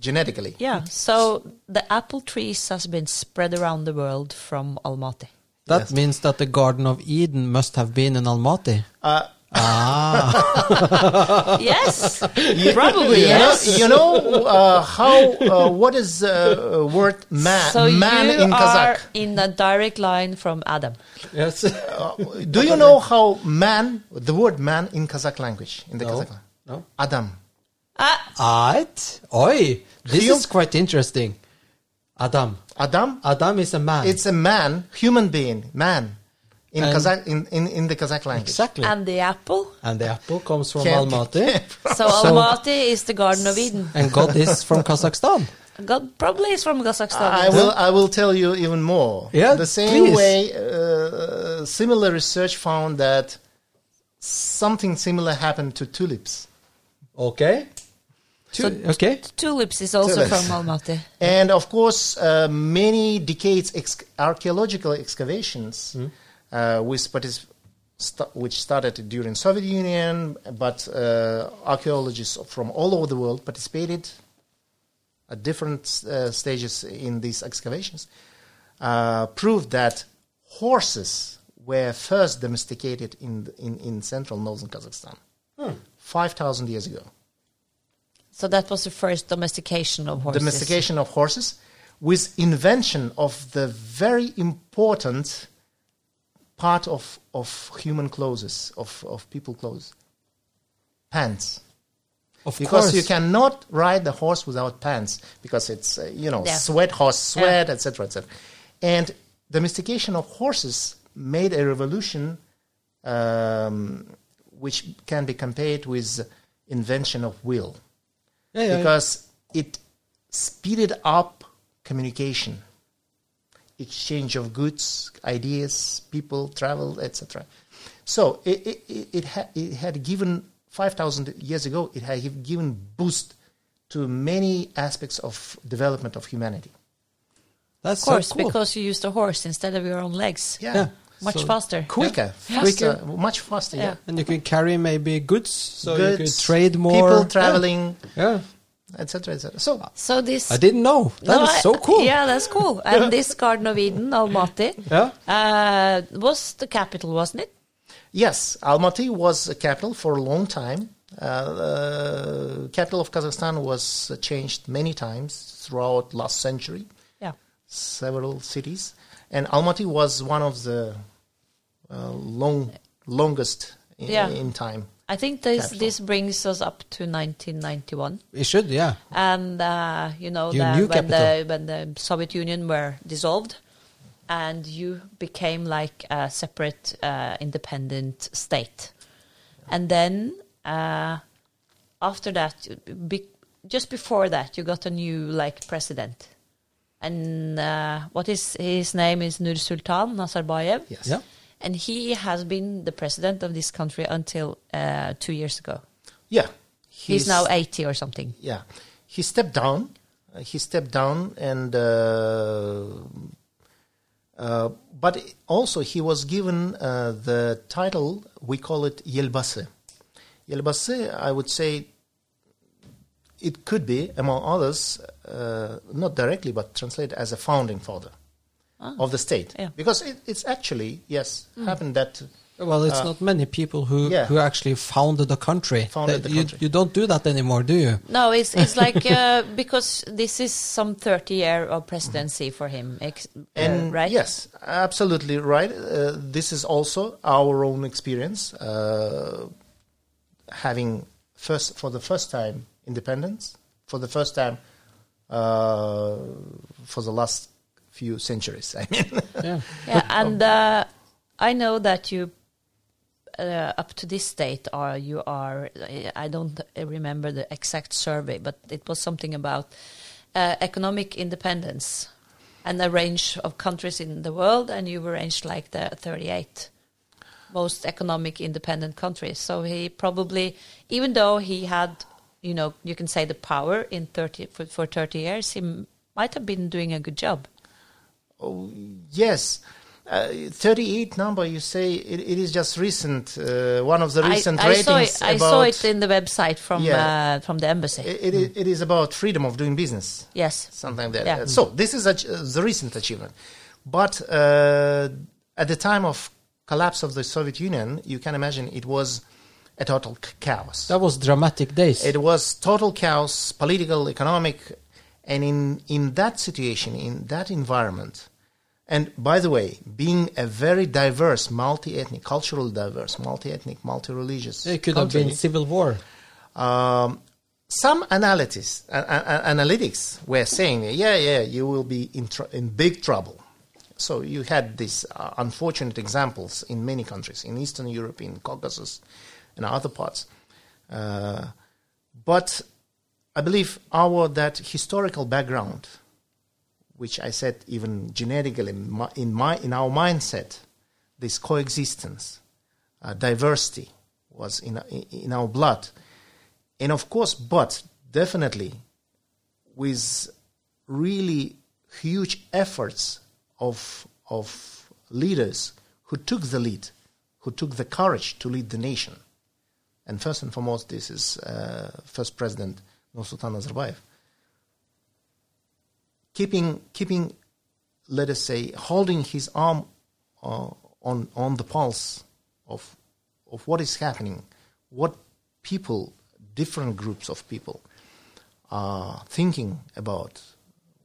Speaker 3: genetically.
Speaker 2: yeah, so the apple trees has been spread around the world from Almaty.
Speaker 1: That
Speaker 3: Yes.
Speaker 1: means that the Garden of Eden must have been in Almaty.
Speaker 3: Uh,
Speaker 1: Ah,
Speaker 2: yes, probably
Speaker 3: you
Speaker 2: yes.
Speaker 3: know, you know uh, how uh, what is uh, word man
Speaker 2: so
Speaker 3: man
Speaker 2: you
Speaker 3: in
Speaker 2: are in a direct line from Adam.
Speaker 1: yes.
Speaker 3: Uh, do you know how man the word man in Kazakh language in the
Speaker 1: No.
Speaker 3: Kazakh language?
Speaker 1: No.
Speaker 3: Adam.
Speaker 2: Ah,
Speaker 1: Right. Oi, this
Speaker 3: Hum-
Speaker 1: is quite interesting. Adam.
Speaker 3: Adam.
Speaker 1: Adam is a man.
Speaker 3: It's a man, human being, man in
Speaker 1: And-
Speaker 3: Kazakh in, in, in the Kazakh language.
Speaker 1: exactly.
Speaker 2: and the apple.
Speaker 1: And the apple comes from
Speaker 3: Can't-
Speaker 1: Almaty.
Speaker 2: So Almaty is the Garden of Eden.
Speaker 1: and God is from Kazakhstan.
Speaker 2: God probably is from Kazakhstan.
Speaker 3: I will I will tell you even more.
Speaker 1: Yeah,
Speaker 3: the same
Speaker 1: please.
Speaker 3: way, uh, similar research found that something similar happened to tulips.
Speaker 1: Okay.
Speaker 2: So-
Speaker 1: okay.
Speaker 2: Tulips is also
Speaker 3: Tulips.
Speaker 2: from Almaty.
Speaker 3: And of course, uh, many decades ex- archaeological excavations, uh, with partic- st- which started during Soviet Union, but uh, archaeologists from all over the world participated at different uh, stages in these excavations, uh, proved that horses were first domesticated in, in, in central northern Kazakhstan, 5,000 years ago.
Speaker 2: So that was the first domestication of horses.
Speaker 3: domestication of horses with invention of the very important part of, of human clothes, of, of people clothes, pants.
Speaker 1: Of
Speaker 3: Because
Speaker 1: course.
Speaker 3: you cannot ride the horse without pants because it's, uh, you know,
Speaker 2: Yeah.
Speaker 3: sweat, horse sweat, etc., etc. And domestication of horses made a revolution um, which can be compared with invention of wheel
Speaker 1: Yeah, yeah,
Speaker 3: because it speeded up communication, exchange of goods, ideas, people, travel, etc. So it it, it, it, ha- it had given five thousand years ago. It had given boost to many aspects of development of humanity.
Speaker 1: That's
Speaker 2: Of course,
Speaker 1: so cool.
Speaker 2: because you used a horse instead of your own legs.
Speaker 3: Yeah,
Speaker 1: Yeah.
Speaker 2: Much
Speaker 1: So-
Speaker 2: faster.
Speaker 3: quicker,
Speaker 2: Yeah.
Speaker 3: faster,
Speaker 1: Quicker.
Speaker 3: much faster. Yeah,
Speaker 2: Yeah.
Speaker 1: and you can carry maybe goods, so you could
Speaker 3: Goods,
Speaker 1: trade more.
Speaker 3: people traveling,
Speaker 1: Yeah.
Speaker 3: Etc., etc. So
Speaker 2: So this.
Speaker 1: I didn't know. That
Speaker 2: No,
Speaker 1: is so cool.
Speaker 2: Yeah, that's cool. And this Garden of Eden, Almaty,
Speaker 1: Yeah.
Speaker 2: uh, was the capital, wasn't it?
Speaker 3: Yes, Almaty was a capital for a long time. Uh, uh, capital of Kazakhstan was uh, changed many times throughout last century,
Speaker 2: Yeah.
Speaker 3: several cities, and Almaty was one of the uh, long longest in,
Speaker 2: Yeah.
Speaker 3: in time.
Speaker 2: I think this
Speaker 3: Capital.
Speaker 2: this brings us up to 1991,
Speaker 1: It should, yeah.
Speaker 2: and uh, you know the, when the when the Soviet Union were dissolved, and you became like a separate uh, independent state, and then uh, after that, be, just before that, you got a new like president, and uh, what is his name is Nursultan Nazarbayev.
Speaker 3: Yes.
Speaker 1: Yeah.
Speaker 2: And he has been the president of this country until uh, two years ago.
Speaker 3: Yeah.
Speaker 2: He's, now 80 or something.
Speaker 3: Yeah, he stepped down. Uh, he stepped down, and uh, uh, but also he was given uh, the title. We call it Elbasy. Elbasy, I would say, it could be among others, uh, not directly, but translated as a founding father of the state,
Speaker 2: Yeah.
Speaker 3: because it, it's actually yes happened that.
Speaker 1: Well, it's
Speaker 3: Uh,
Speaker 1: not many people who,
Speaker 3: yeah.
Speaker 1: who actually founded the country.
Speaker 3: Founded
Speaker 1: That-
Speaker 3: the
Speaker 1: you,
Speaker 3: country.
Speaker 1: you don't do that anymore, do you?
Speaker 2: No, it's it's like uh, because this is some 30 year of presidency for him, ex- uh, right?
Speaker 3: yes, absolutely right. Uh, this is also our own experience, uh, having first for the first time independence, for the first time uh, for the last few centuries. I mean,
Speaker 1: Yeah.
Speaker 2: Yeah, and uh, I know that you, uh, up to this date, are you are. I don't remember the exact survey, but it was something about uh, economic independence and a range of countries in the world, and you were ranked like the 38 most economic independent countries. So he probably, even though he had, you know, you can say the power in 30 for, for 30 years, he might have been doing a good job.
Speaker 3: Oh, yes. Uh, 38 number, you say it, it is just recent, uh, one of the recent
Speaker 2: I, I saw
Speaker 3: ratings
Speaker 2: it, I
Speaker 3: about.
Speaker 2: saw it in the website from
Speaker 3: Yeah.
Speaker 2: uh, from the embassy.
Speaker 3: it, it, it is about freedom of doing business.
Speaker 2: yes.
Speaker 3: something like that.
Speaker 2: Yeah.
Speaker 3: Uh, So this is a, the recent achievement, but uh, at the time of collapse of the Soviet Union, you can imagine it was a total chaos.
Speaker 1: That was dramatic days.
Speaker 3: It was total chaos, political, economic, and in in that situation, in that environment, and by the way, being a very diverse, multi-ethnic, cultural diverse, multi-ethnic, multi-religious,
Speaker 1: it could have been civil war.
Speaker 3: um, some analysis, uh, uh, analytics were saying, yeah, yeah, you will be in, tr- in big trouble. So you had these uh, unfortunate examples in many countries, in Eastern Europe, in Caucasus, and other parts. Uh, but I believe our that historical background, which I said even genetically in my, in, our mindset, this coexistence, uh, diversity was in, in our blood. And of course, but definitely with really huge efforts of, of leaders who took the lead, who took the courage to lead the nation. And first and foremost, this is uh, first President Nursultan Nazarbayev. Keeping, keeping, let us say, holding his arm uh, on, on the pulse of, of what is happening, what people, different groups of people, are thinking about,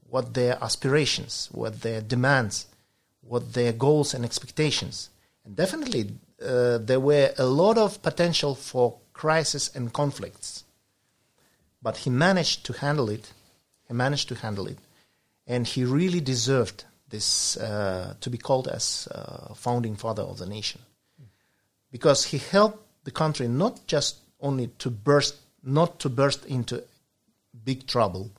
Speaker 3: what their aspirations, what their demands, what their goals and expectations. And definitely, uh, there were a lot of potential for crisis and conflicts. But he managed to handle it. He managed to handle it. And he really deserved this uh, to be called as uh, founding father of the nation. Because he helped the country not just only to burst, not to burst into big trouble,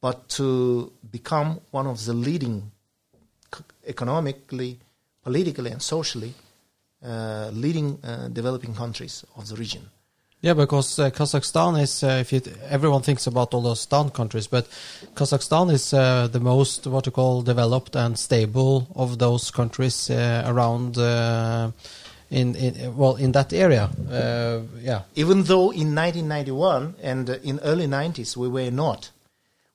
Speaker 3: but to become one of the leading economically, politically, and socially uh, leading uh, developing countries of the region.
Speaker 1: Yeah, because uh, Kazakhstan is, uh, if you everyone thinks about all those Stan countries, but Kazakhstan is uh, the most what you call developed and stable of those countries uh, around uh, in, in well in that area. Uh, yeah,
Speaker 3: Even though in 1991 and in early 90s we were not,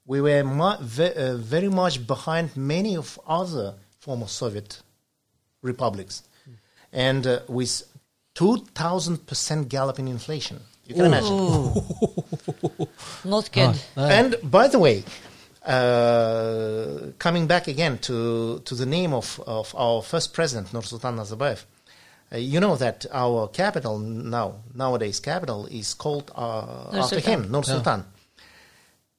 Speaker 3: we were ve- very much behind many of other former Soviet republics, and uh, with 2,000% galloping inflation. You can imagine.
Speaker 2: Not good.
Speaker 3: And by the way, uh, coming back again to, to the name of, of our first president, Nursultan Nazarbayev, uh, you know that our capital now, nowadays capital, is called uh, after him, Nur Sultan.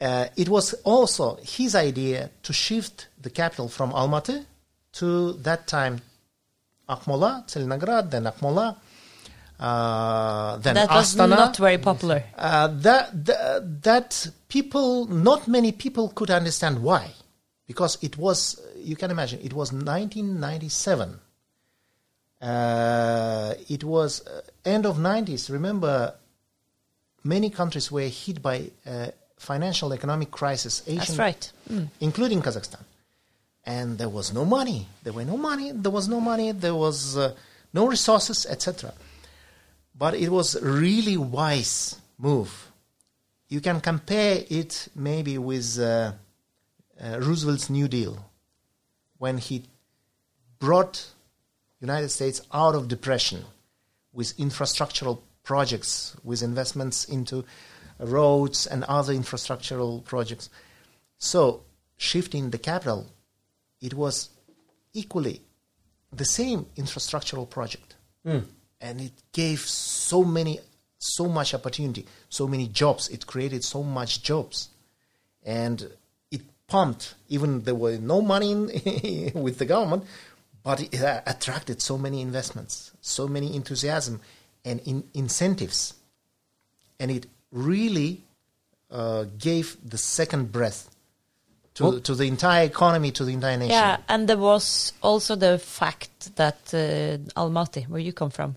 Speaker 3: Uh, it was also his idea to shift the capital from Almaty to that time Akmola, Tselinograd, then Akmola, uh, then
Speaker 2: that was
Speaker 3: Astana.
Speaker 2: not very popular.
Speaker 3: Uh, that, that that people, not many people could understand why. because it was you can imagine it was 1997 uh, it was uh, end of 90s remember many countries were hit by uh, financial economic crisis Asian,
Speaker 2: That's right.
Speaker 3: including kazakhstan and there was no money there were no money there was no money there was uh, no resources etc but it was really wise move. You can compare it maybe with uh, uh, Roosevelt's New Deal when he brought United States out of depression with infrastructural projects, with investments into roads and other infrastructural projects. So shifting the capital, it was equally the same infrastructural project, and it gave so many, so much opportunity, so many jobs. It created so much jobs, and it pumped. Even there were no money in, with the government, but it uh, attracted so many investments, so many enthusiasm, and in incentives, and it really uh, gave the second breath to,
Speaker 1: Well-
Speaker 3: to the entire economy, to the entire nation.
Speaker 2: Yeah, and there was also the fact that uh, Almaty, where you come from,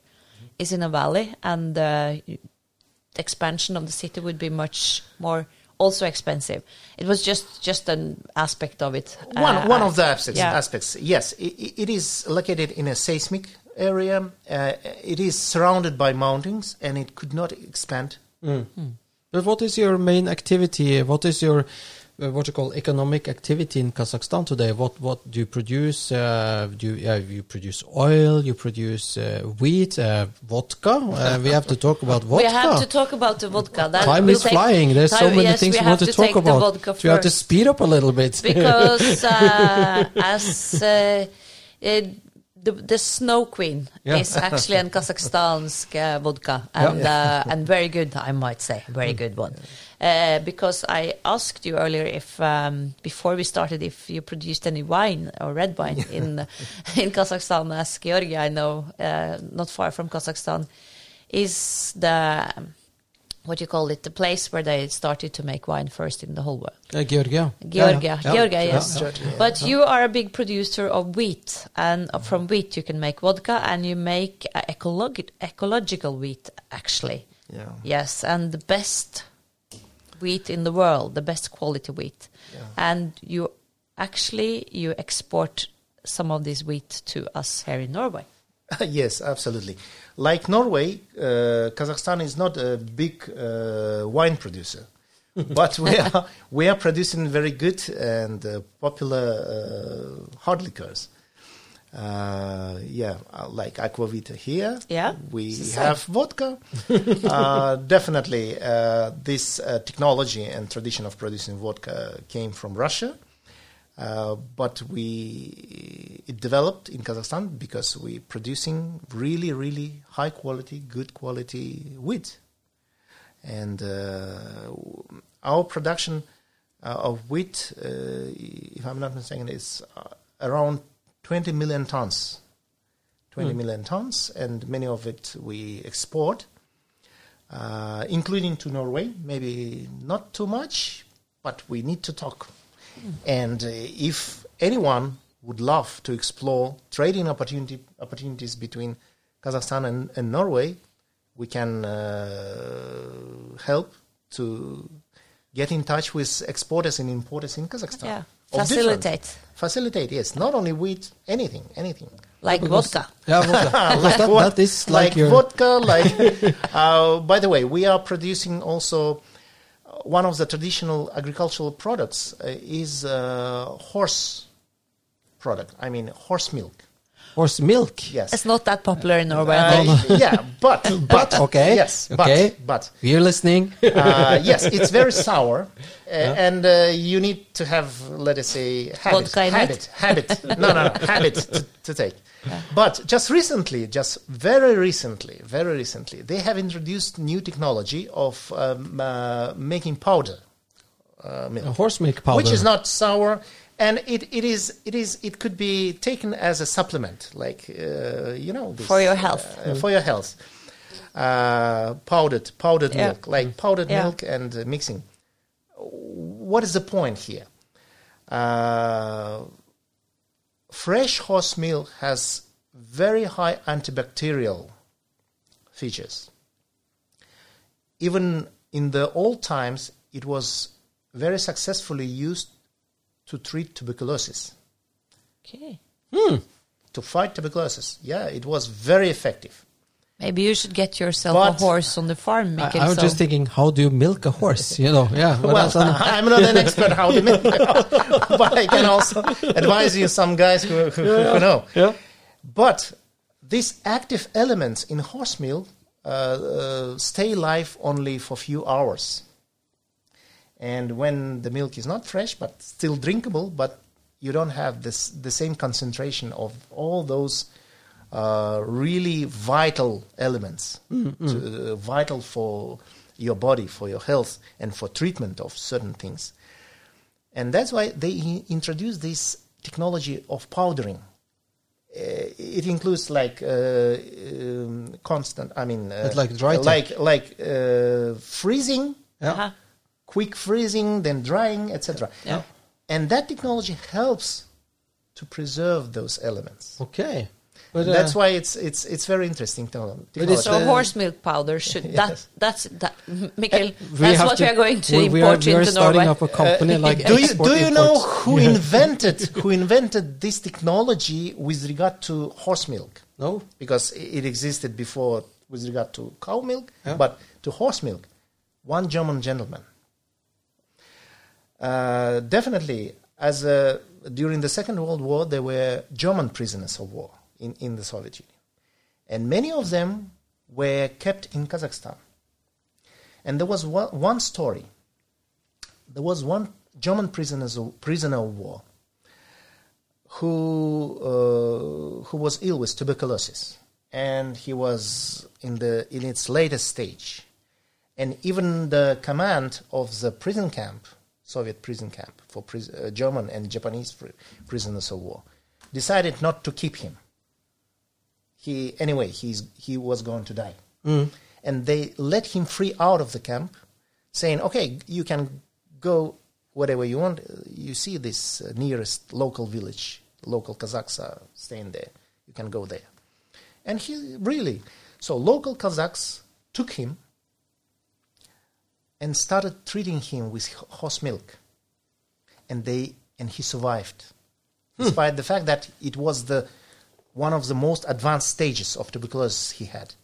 Speaker 2: is in a valley, and uh, the expansion of the city would be much more also expensive. It was just just an aspect of it.
Speaker 3: One,
Speaker 2: Uh,
Speaker 3: one of the aspects,
Speaker 2: yeah.
Speaker 3: aspects yes. It, it is located in a seismic area. Uh, it is surrounded by mountains and it could not expand.
Speaker 1: But what is your main activity? What is your uh, what you call economic activity in Kazakhstan today? What what do you produce? Uh, do you, uh, you produce oil? You produce uh, wheat, uh, vodka? Uh, we have to talk about vodka.
Speaker 2: We have to talk about the vodka. That
Speaker 1: Time is
Speaker 2: take-
Speaker 1: flying. There's so many
Speaker 2: yes,
Speaker 1: things we,
Speaker 2: we
Speaker 1: want to,
Speaker 2: to
Speaker 1: talk about.
Speaker 2: vodka
Speaker 1: so you have to speed up a little bit.
Speaker 2: because uh, as uh, it, the, the Snow Queen
Speaker 1: Yeah.
Speaker 2: is actually an Kazakhstan's uh, vodka, and uh, and very good, I might say, very good one. Uh, because I asked you earlier if um, before we started if you produced any wine or red wine in in Kazakhstan, as Georgia, I know, uh, not far from Kazakhstan, is the what you call it, the place where they started to make wine first in the whole world.
Speaker 1: Uh, Georgia.
Speaker 2: Georgia,
Speaker 1: Yeah, yeah.
Speaker 2: Georgia,
Speaker 1: Yeah,
Speaker 2: yes. But you are a big producer of wheat, and from wheat you can make vodka, and you make uh, ecologi- ecological wheat, actually.
Speaker 3: Yeah.
Speaker 2: Yes, and the best wheat in the world, the best quality wheat,
Speaker 3: Yeah.
Speaker 2: and you actually you export some of this wheat to us here in Norway.
Speaker 3: yes, absolutely. Like Norway, uh, Kazakhstan is not a big uh, wine producer, but we are we are producing very good and uh, popular uh, hard liquors. Uh, yeah, uh, like Aquavita here.
Speaker 2: Yeah,
Speaker 3: we have vodka. uh, definitely, uh, this uh, technology and tradition of producing vodka came from Russia. Uh, but we it developed in Kazakhstan because we're producing really really high quality, good quality wheat, and uh, our production uh, of wheat, uh, if I'm not mistaken, is uh, around 20 million tons. 20 million tons, and many of it we export, uh, including to Norway. Maybe not too much, but we need to talk. And uh, if anyone would love to explore trading opportunity, opportunities between Kazakhstan and, and Norway, we can uh, help to get in touch with exporters and importers in Kazakhstan.
Speaker 2: Yeah, facilitate
Speaker 3: Facilitate, yes. Not only wheat, anything, anything.
Speaker 2: like
Speaker 1: Because-
Speaker 2: vodka.
Speaker 1: Yeah, vodka. Because that,
Speaker 3: What-
Speaker 1: that is like, your
Speaker 3: vodka. Like, uh, by the way, we are producing also uh, one of the traditional agricultural products uh, is uh, horse product. I mean, horse milk.
Speaker 1: Horse milk.
Speaker 3: Yes.
Speaker 2: It's not that popular in Norway. I think.
Speaker 3: Uh, yeah, but but
Speaker 1: Okay.
Speaker 3: yes,
Speaker 1: Okay.
Speaker 3: but but
Speaker 1: We're listening.
Speaker 3: uh, yes, it's very sour, uh, and uh, you need to have, let us say, habit,
Speaker 2: Vodka in it?
Speaker 3: habit, habit. No, no, no, habit to, to take. But just recently, just very recently, very recently, they have introduced new technology of um, uh, making powder uh, milk
Speaker 1: horse milk powder.
Speaker 3: which is not sour and it, it is it is it could be taken as a supplement like uh, you know this,
Speaker 2: For your health.
Speaker 3: uh, for your health uh, powdered powdered
Speaker 2: Yeah.
Speaker 3: milk like powdered
Speaker 2: Yeah.
Speaker 3: milk and uh, mixing what is the point here Uh, fresh horse milk has very high antibacterial features. Even in the old times, it was very successfully used to treat tuberculosis,
Speaker 2: Okay.
Speaker 3: to fight tuberculosis. Yeah, it was very effective.
Speaker 2: Maybe you should get yourself
Speaker 3: But-
Speaker 2: a horse on the farm,
Speaker 1: I,
Speaker 2: Mikkel.
Speaker 1: I was
Speaker 2: so-
Speaker 1: just thinking, how do you milk a horse? You know, yeah.
Speaker 3: Well,
Speaker 1: that's
Speaker 3: I'm not an expert how to make but I can also advise you some guys who, who, who know.
Speaker 1: yeah.
Speaker 3: But these active elements in horse milk uh, uh, stay live only for a few hours. And when the milk is not fresh but still drinkable, but you don't have this the same concentration of all those uh, really vital elements, to, uh, vital for your body, for your health, and for treatment of certain things. And that's why they i- introduced this technology of powdering. Uh, it includes like uh, um, constant. I mean, uh,
Speaker 1: like dry
Speaker 3: like like uh, freezing,
Speaker 1: Yeah.
Speaker 2: Uh-huh.
Speaker 3: Quick freezing, then drying, etc.
Speaker 2: Yeah.
Speaker 3: And that technology helps to preserve those elements.
Speaker 1: Okay. But,
Speaker 3: That's
Speaker 1: uh,
Speaker 3: why it's it's it's very interesting to
Speaker 1: it's,
Speaker 3: technology.
Speaker 2: So
Speaker 1: uh,
Speaker 2: horse milk powder should
Speaker 3: Yes.
Speaker 2: that that's that Mikkel,
Speaker 1: we
Speaker 2: that's what
Speaker 1: to-
Speaker 2: we are going to
Speaker 1: we, we are,
Speaker 2: import
Speaker 1: we are
Speaker 2: into
Speaker 1: starting
Speaker 2: Norway.
Speaker 1: up a company like
Speaker 3: Uh, do you do you know
Speaker 1: Imports.
Speaker 3: who invented who invented this technology with regard to horse milk?
Speaker 1: No.
Speaker 3: Because it existed before with regard to cow milk,
Speaker 1: Yeah.
Speaker 3: but to horse milk, one German gentleman. Uh, definitely, as a, during the Second World War, there were German prisoners of war in, in the Soviet Union, and many of them were kept in Kazakhstan. And there was one, one story. There was one German prisoners prisoner of war who uh, who was ill with tuberculosis, and he was in the in its latest stage, and even the command of the prison camp, Soviet prison camp for pris- uh, German and Japanese pri- prisoners of war, decided not to keep him. He anyway he's he was going to die, and they let him free out of the camp, saying, "Okay, you can go whatever you want. You see this uh, nearest local village, local Kazakhs are staying there. You can go there." And he really, so local Kazakhs took him and started treating him with horse milk, and they and he survived, despite the fact that it was the one of the most advanced stages of tuberculosis he had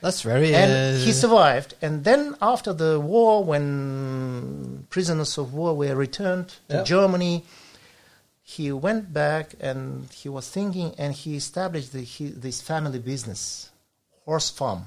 Speaker 1: That's very.
Speaker 3: and
Speaker 1: uh,
Speaker 3: he survived. And then after the war, when prisoners of war were returned to
Speaker 1: Yeah.
Speaker 3: Germany, he went back and he was thinking, and he established the, he, this family business, horse farm,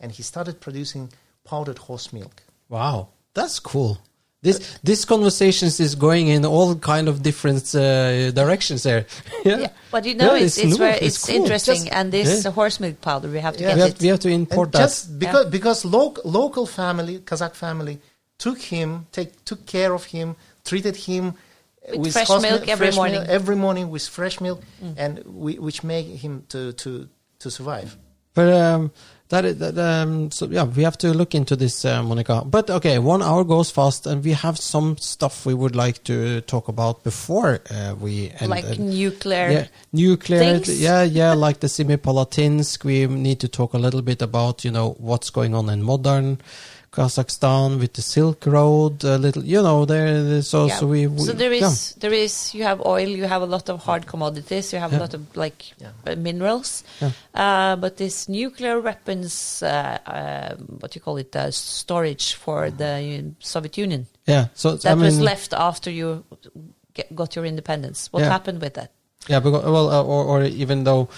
Speaker 3: and he started producing powdered horse milk.
Speaker 1: Wow, that's cool. This this conversations is going in all kind of different uh, directions there. yeah.
Speaker 2: Yeah, but you know,
Speaker 1: Yeah,
Speaker 2: it's it's,
Speaker 1: new,
Speaker 2: very, it's,
Speaker 1: cool.
Speaker 2: interesting,
Speaker 3: Just-
Speaker 2: and this
Speaker 1: Yeah.
Speaker 2: horse milk powder we have to
Speaker 3: Yeah.
Speaker 2: get
Speaker 1: We have,
Speaker 2: it.
Speaker 1: we have to import
Speaker 3: and
Speaker 1: that.
Speaker 3: just because because loc- local family, Kazakh family, took him, take, took care of him, treated him
Speaker 2: With fresh milk every
Speaker 3: fresh milk
Speaker 2: morning.
Speaker 3: every morning with fresh milk, and we, which made him to, to, to survive.
Speaker 1: But um, that, is- that um, so yeah, we have to look into this, uh, Monica. But okay, one hour goes fast, and we have some stuff we would like to talk about before uh, we end.
Speaker 2: like
Speaker 1: uh,
Speaker 2: nuclear.
Speaker 1: yeah, nuclear.
Speaker 2: things?
Speaker 1: Yeah, yeah, like the Semipalatinsk. We need to talk a little bit about you know what's going on in modern Kazakhstan with the Silk Road. A little, you know, there. there's also
Speaker 2: Yeah.
Speaker 1: we, we.
Speaker 2: so there is, yeah. there is. you have oil, you have a lot of hard commodities, you have
Speaker 1: Yeah.
Speaker 2: a lot of like
Speaker 3: Yeah.
Speaker 2: uh, minerals,
Speaker 1: Yeah.
Speaker 2: uh, but this nuclear weapons, uh, uh, what you call it, uh, storage for the Soviet Union
Speaker 1: Yeah, so
Speaker 2: that
Speaker 1: I mean,
Speaker 2: was left after you get, got your independence. What
Speaker 1: Yeah.
Speaker 2: happened with that?
Speaker 1: Yeah, because, well, uh, or, or even though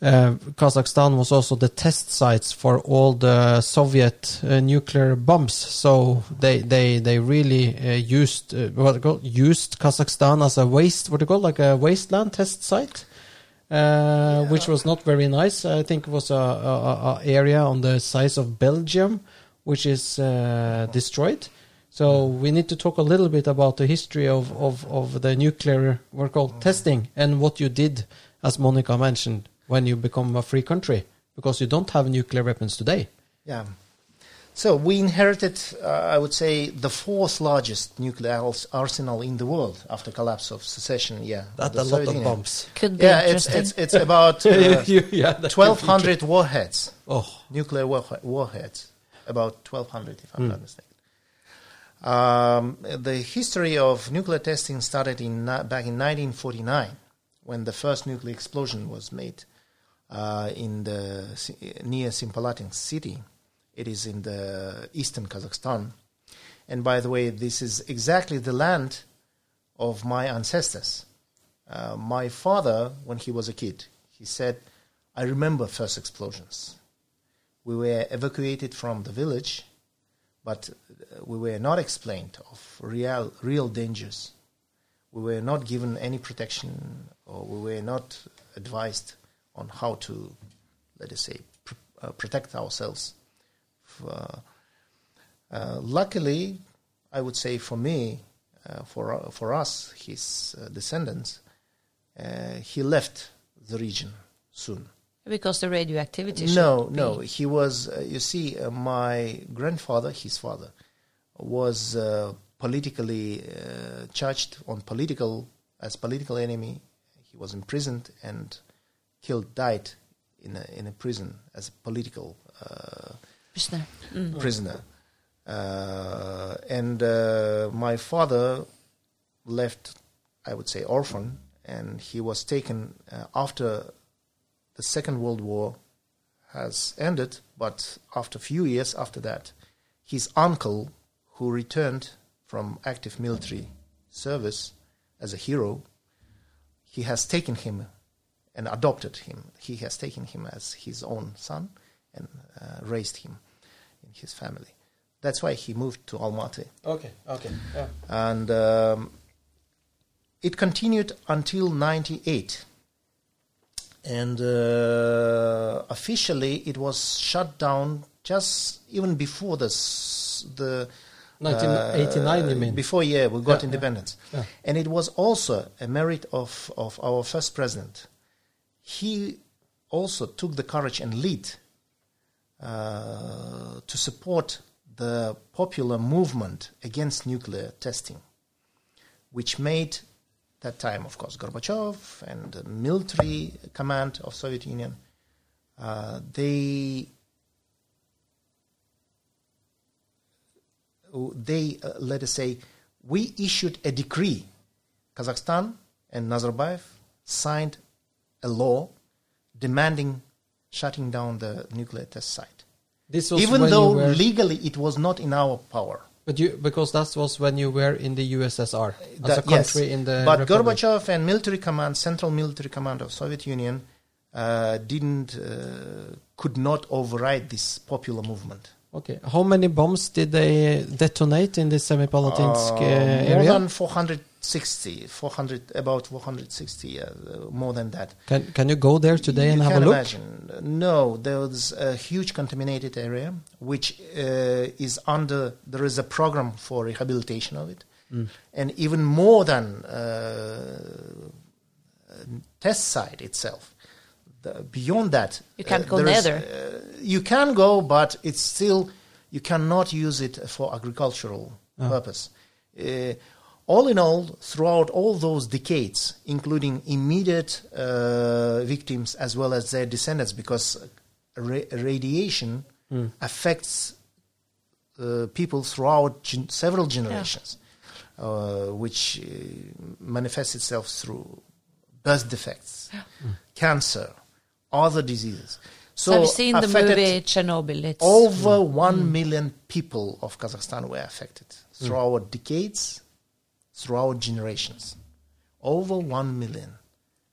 Speaker 1: uh, Kazakhstan was also the test sites for all the Soviet uh, nuclear bombs, so they they they really uh, used uh, what they call used Kazakhstan as a waste, what do you call like a wasteland test site. Uh, Which was not very nice. I think it was a, a, a- area on the size of Belgium, which is uh, destroyed. So we need to talk a little bit about the history of, of, of the nuclear what called testing and what you did, as Monica mentioned, when you become a free country, because you don't have nuclear weapons today.
Speaker 3: Yeah. So we inherited, uh, I would say, the fourth largest nuclear arsenal in the world after collapse of secession. Yeah,
Speaker 1: That's
Speaker 3: the
Speaker 1: a lot of
Speaker 3: Union.
Speaker 1: bombs.
Speaker 2: Could be
Speaker 3: Yeah, it's it's it's about uh,
Speaker 1: yeah, that could be
Speaker 3: 1,200 warheads,
Speaker 1: Oh,
Speaker 3: nuclear warhe- warheads, about 1,200, if I'm not mistaken. Um, the history of nuclear testing started in back in 1949, when the first nuclear explosion was made uh, in the near Semipalatinsk city. It is in the eastern Kazakhstan, and by the way, this is exactly the land of my ancestors. Uh, my father, when he was a kid, he said, "I remember first explosions. We were evacuated from the village." but uh, we were not explained of real real dangers. We were not given any protection, or we were not advised on how to, let us say, pr- uh, protect ourselves. For, uh, luckily, I would say for me, uh, for uh, for us, his uh, descendants, uh, he left the region soon.
Speaker 2: because the radioactivity.
Speaker 3: No, no. He was, uh, you see, uh, my grandfather, his father, was uh, politically uh, charged on political as political enemy. He was imprisoned and killed, died in a in a prison as a political uh,
Speaker 2: Prisoner. Mm.
Speaker 3: prisoner. Uh, and uh, my father left, I would say, orphan, and he was taken uh, after the Second World War has ended, but after a few years after that, his uncle, who returned from active military service as a hero, he has taken him and adopted him. He has taken him as his own son and uh, raised him in his family. That's why he moved to Almaty
Speaker 1: okay, okay. Yeah.
Speaker 3: and um, it continued until 98 and uh, officially it was shut down just even before this the
Speaker 1: 1989, you mean?
Speaker 3: before yeah we got
Speaker 1: Yeah,
Speaker 3: independence
Speaker 1: yeah.
Speaker 3: and it was also a merit of, of our first president he also took the courage and lead uh, to support the popular movement against nuclear testing, which made that time, of course, Gorbachev and the military command of Soviet Union, uh, they they uh, let us say we issued a decree. Kazakhstan and Nazarbayev signed a law demanding shutting down the nuclear test site.
Speaker 1: This was
Speaker 3: even though
Speaker 1: were...
Speaker 3: legally it was not in our power.
Speaker 1: But you, because that was when you were in the USSR as
Speaker 3: that, a
Speaker 1: country yes. in the.
Speaker 3: But
Speaker 1: Republic.
Speaker 3: Gorbachev and military command, central military command of Soviet Union, uh, didn't, uh, could not override this popular movement.
Speaker 1: Okay, how many bombs did they detonate in the Semipalatinsk uh,
Speaker 3: uh
Speaker 1: area?
Speaker 3: More than 400 60 400 about 460 uh, more than that
Speaker 1: can can you go there today
Speaker 3: you
Speaker 1: and
Speaker 3: have
Speaker 1: a look
Speaker 3: imagine. no there's a huge contaminated area which uh, is under there is a program for rehabilitation of it
Speaker 1: mm.
Speaker 3: and even more than uh, test site itself the, beyond that
Speaker 2: you
Speaker 3: uh, can't
Speaker 2: go
Speaker 3: there, uh, you can go but it's still you cannot use it for agricultural
Speaker 1: oh.
Speaker 3: purpose uh, all in all, throughout all those decades, including immediate uh, victims as well as their descendants, because ra- radiation
Speaker 1: Mm.
Speaker 3: affects uh, people throughout gen- several generations, uh, which uh, manifests itself through birth defects, cancer, other diseases. So
Speaker 2: Have you seen the movie Chernobyl? It's
Speaker 3: Over one million people of Kazakhstan were affected throughout decades, throughout generations. Over one million.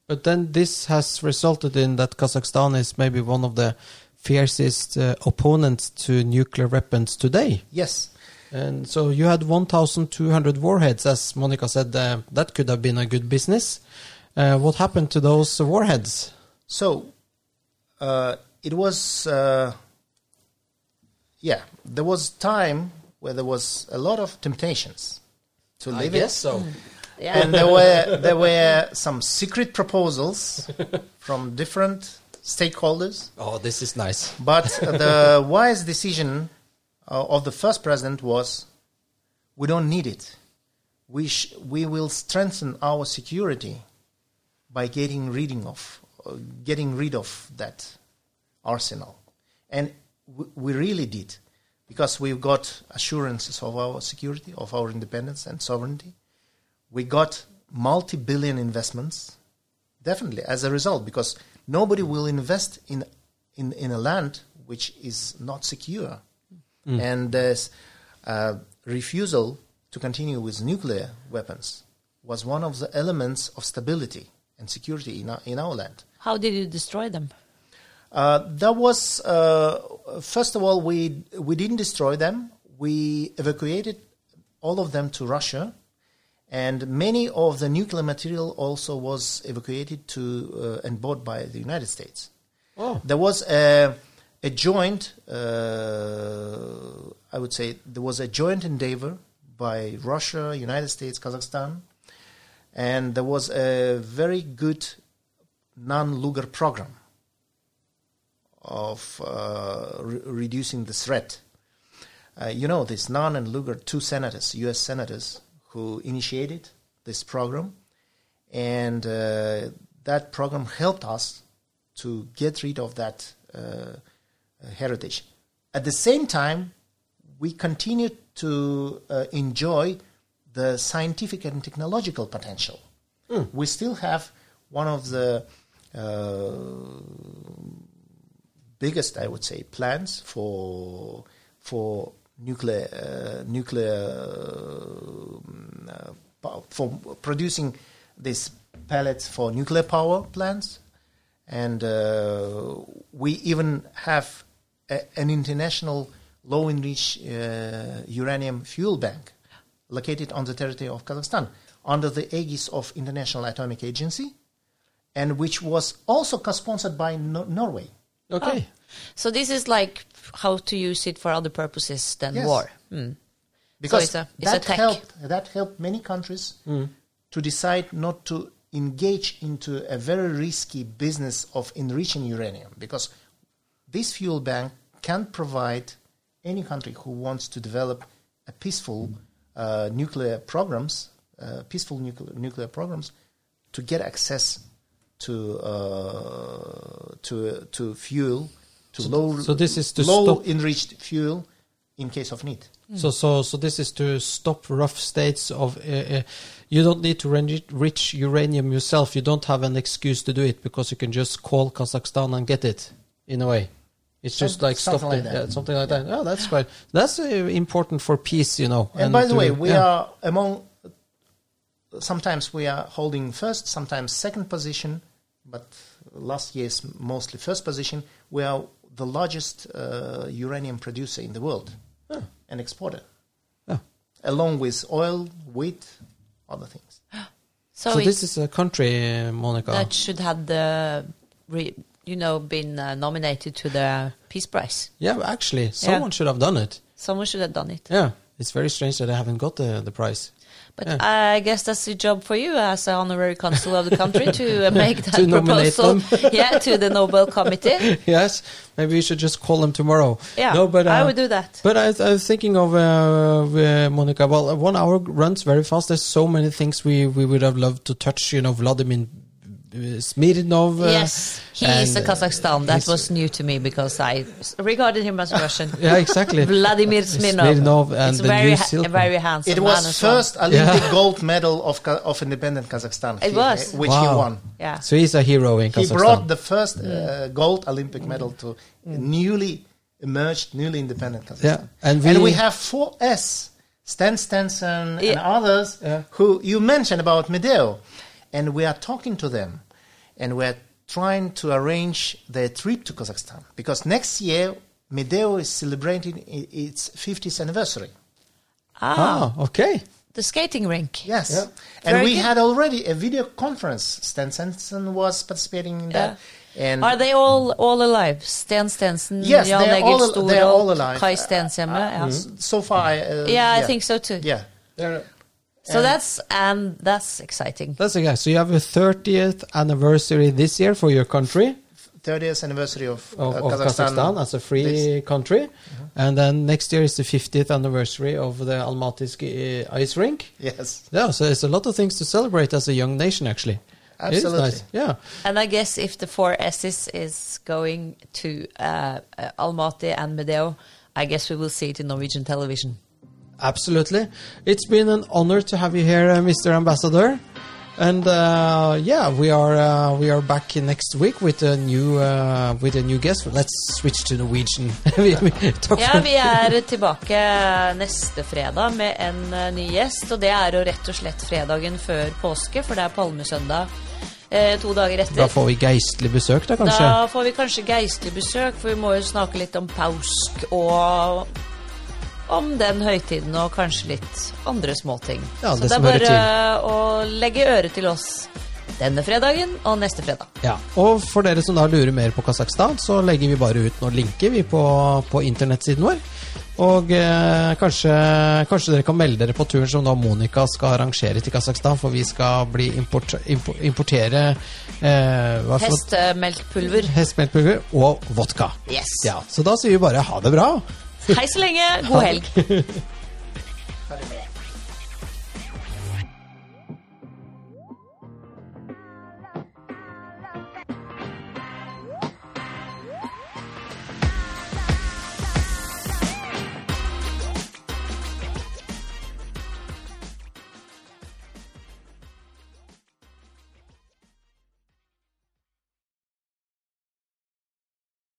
Speaker 1: But then this has resulted in that Kazakhstan is maybe one of the fiercest uh, opponents to nuclear weapons today.
Speaker 3: Yes.
Speaker 1: And so you had 1,200 warheads, as Monica said. Uh, that could have been a good business. Uh, what happened to those warheads?
Speaker 3: So uh, it was, uh, yeah, there was time where there was a lot of temptations to leave it.
Speaker 1: so.
Speaker 2: yeah.
Speaker 3: and there were there were some secret proposals from different stakeholders.
Speaker 1: Oh, this is nice.
Speaker 3: But the wise decision uh, of the first president was, "We don't need it. We sh- we will strengthen our security by getting rid of uh, getting rid of that arsenal," and w- we really did, because we've got assurances of our security, of our independence and sovereignty. We got multi-billion investments, definitely as a result, because nobody will invest in in, in a land which is not secure. And there's uh, refusal to continue with nuclear weapons was one of the elements of stability and security in our, in our land.
Speaker 2: How did you destroy them?
Speaker 3: Uh, that was uh, first of all we we didn't destroy them. We evacuated all of them to Russia, and many of the nuclear material also was evacuated to uh, and bought by the United States.
Speaker 1: Oh.
Speaker 3: There was a a joint, uh, I would say, there was a joint endeavor by Russia, United States, Kazakhstan, and there was a very good Nunn-Lugar program of uh, re- reducing the threat. Uh, you know, this Nunn and Lugar, two senators, U.S. senators, who initiated this program, and uh, that program helped us to get rid of that heritage. At the same time, we continue to uh, enjoy the scientific and technological potential. We still have one of the uh, biggest, I would say, plans for for nuclear uh, nuclear uh, for producing these pellets for nuclear power plants, and uh, we even have a, an international low enriched uh, uranium fuel bank located on the territory of Kazakhstan under the aegis of International Atomic Agency, and which was also co-sponsored by no- Norway.
Speaker 1: Okay.
Speaker 2: So this is like how to use it for other purposes than
Speaker 3: Yes.
Speaker 2: war. Hmm.
Speaker 3: because
Speaker 2: it's a- it's
Speaker 3: that helped that helped many countries to decide not to engage into a very risky business of enriching uranium because this fuel bank can provide any country who wants to develop a peaceful uh, nuclear programs, uh, peaceful nuclear nuclear programs, to get access to uh, to to fuel, to low
Speaker 1: so this is to
Speaker 3: low
Speaker 1: stop-
Speaker 3: enriched fuel in case of need.
Speaker 1: So, so, so this is to stop rough states of. Uh, uh, you don't need to enrich uranium yourself. You don't have an excuse to do it because you can just call Kazakhstan and get it. In a way, it's just
Speaker 3: Some-
Speaker 1: like
Speaker 3: something like that.
Speaker 1: yeah, something like that. Oh, that's quite. That's uh, important for peace, you know.
Speaker 3: And, by the
Speaker 1: to-
Speaker 3: way, we
Speaker 1: yeah.
Speaker 3: are among. Sometimes we are holding first, sometimes second position, but last year's mostly first position. We are the largest uh, uranium producer in the world
Speaker 1: Oh.
Speaker 3: and exporter,
Speaker 1: Oh.
Speaker 3: along with oil, wheat, other things.
Speaker 2: So,
Speaker 1: So this is a country, uh, Monica.
Speaker 2: that should have the, re, you know, been uh, nominated to the Peace Prize.
Speaker 1: yeah, actually, someone should have done it.
Speaker 2: Someone should have done it.
Speaker 1: Yeah, it's very strange that I haven't got the the prize.
Speaker 2: But
Speaker 1: Yeah.
Speaker 2: I guess that's the job for you as an honorary consul of the country to uh, make that
Speaker 1: To
Speaker 2: proposal. yeah, to the Nobel Committee.
Speaker 1: yes, maybe we should just call them tomorrow.
Speaker 2: Yeah,
Speaker 1: no, but
Speaker 2: I
Speaker 1: uh,
Speaker 2: would do that.
Speaker 1: But I, I was thinking of uh, uh, Monica. Well, one hour runs very fast. There's so many things we, we would have loved to touch. You know, Vladimir Smirnov. Uh,
Speaker 2: yes, he is a
Speaker 1: uh,
Speaker 2: Kazakhstan. That was new to me because I regarded him as Russian.
Speaker 1: Yeah, exactly.
Speaker 2: Vladimir Smirnov.
Speaker 1: Smirnov and
Speaker 2: it's
Speaker 1: the
Speaker 2: very,
Speaker 1: new
Speaker 2: ha- very handsome.
Speaker 3: It
Speaker 2: man
Speaker 3: was
Speaker 2: as well.
Speaker 3: first Olympic gold medal of of independent Kazakhstan,
Speaker 2: It
Speaker 3: he-
Speaker 2: was.
Speaker 3: which
Speaker 1: Wow.
Speaker 3: he won.
Speaker 2: Yeah.
Speaker 1: So he's a hero in
Speaker 3: He
Speaker 1: Kazakhstan.
Speaker 3: He brought the first uh, gold Olympic medal to newly emerged, newly independent Kazakhstan.
Speaker 1: Yeah, and we,
Speaker 3: and
Speaker 1: we-
Speaker 3: we have four S, Sten Stensen and others
Speaker 1: Yeah.
Speaker 3: who you mentioned about Medeo, and we are talking to them, and we're trying to arrange their trip to Kazakhstan because next year Medeo is celebrating its 50th anniversary.
Speaker 2: Ah,
Speaker 1: ah, okay.
Speaker 2: the skating rink.
Speaker 3: Yes.
Speaker 1: Yeah.
Speaker 3: And
Speaker 2: Very
Speaker 3: we
Speaker 2: good.
Speaker 3: had already a video conference. Sten Stensen was participating in that. And
Speaker 2: Are they all all alive? Sten Stensen,
Speaker 3: Yes,
Speaker 2: Jan
Speaker 3: they're all-
Speaker 2: Stordal,
Speaker 3: they're all alive.
Speaker 2: Kay Stenshjemmet. yeah.
Speaker 3: so far, uh,
Speaker 2: yeah, I think so too.
Speaker 3: Yeah.
Speaker 2: So that's and that's exciting.
Speaker 1: That's okay. So you have a 30th anniversary this year for your country.
Speaker 3: 30th anniversary of,
Speaker 1: of,
Speaker 3: uh,
Speaker 1: of Kazakhstan, as a free
Speaker 3: This-
Speaker 1: country. And then next year is the 50th anniversary of the Almaty uh, ice rink.
Speaker 3: Yes,
Speaker 1: Yeah, so it's a lot of things to celebrate as a young nation, actually.
Speaker 3: Absolutely.
Speaker 1: nice. Yeah.
Speaker 2: And I guess if the four S's is going to uh, uh, Almaty and Medeo, I guess we will see it in Norwegian television.
Speaker 1: Absolutely. It's been an honor to have you here, uh, Mr. Ambassador. And uh, yeah, we are uh, we are back next week with a new uh, with a new guest. Let's switch to Norwegian. Vi- vi-
Speaker 2: Ja, vi er tilbake neste fredag med en eh, ny gjest, og det er jo rett og slett fredagen før påske, for det er palmesøndag eh, to dager etter.
Speaker 1: Da får vi geistlig besøk, da, kanskje?
Speaker 2: Da får vi kanskje geistlig besøk, for vi må jo snakke litt om pausk og om den høytiden og kanskje litt andre småting.
Speaker 1: Ja,
Speaker 2: Så
Speaker 1: det
Speaker 2: det er bare å legge øret til oss denne fredagen og neste fredag.
Speaker 1: Ja, og for dere som da lurer mer på Kasakhstan, så legger vi bare ut noen linker vi på, på internettsiden vår. Og eh, kanskje, kanskje dere kan melde dere på turen som da Monica skal arrangere til Kasakhstan, for vi skal bli import, import, importere eh?
Speaker 2: Hestemelkpulver.
Speaker 1: Hestemelkpulver og vodka.
Speaker 2: Yes.
Speaker 1: Ja, så da sier vi bare ha det bra.
Speaker 2: Hei så lenge. God helg.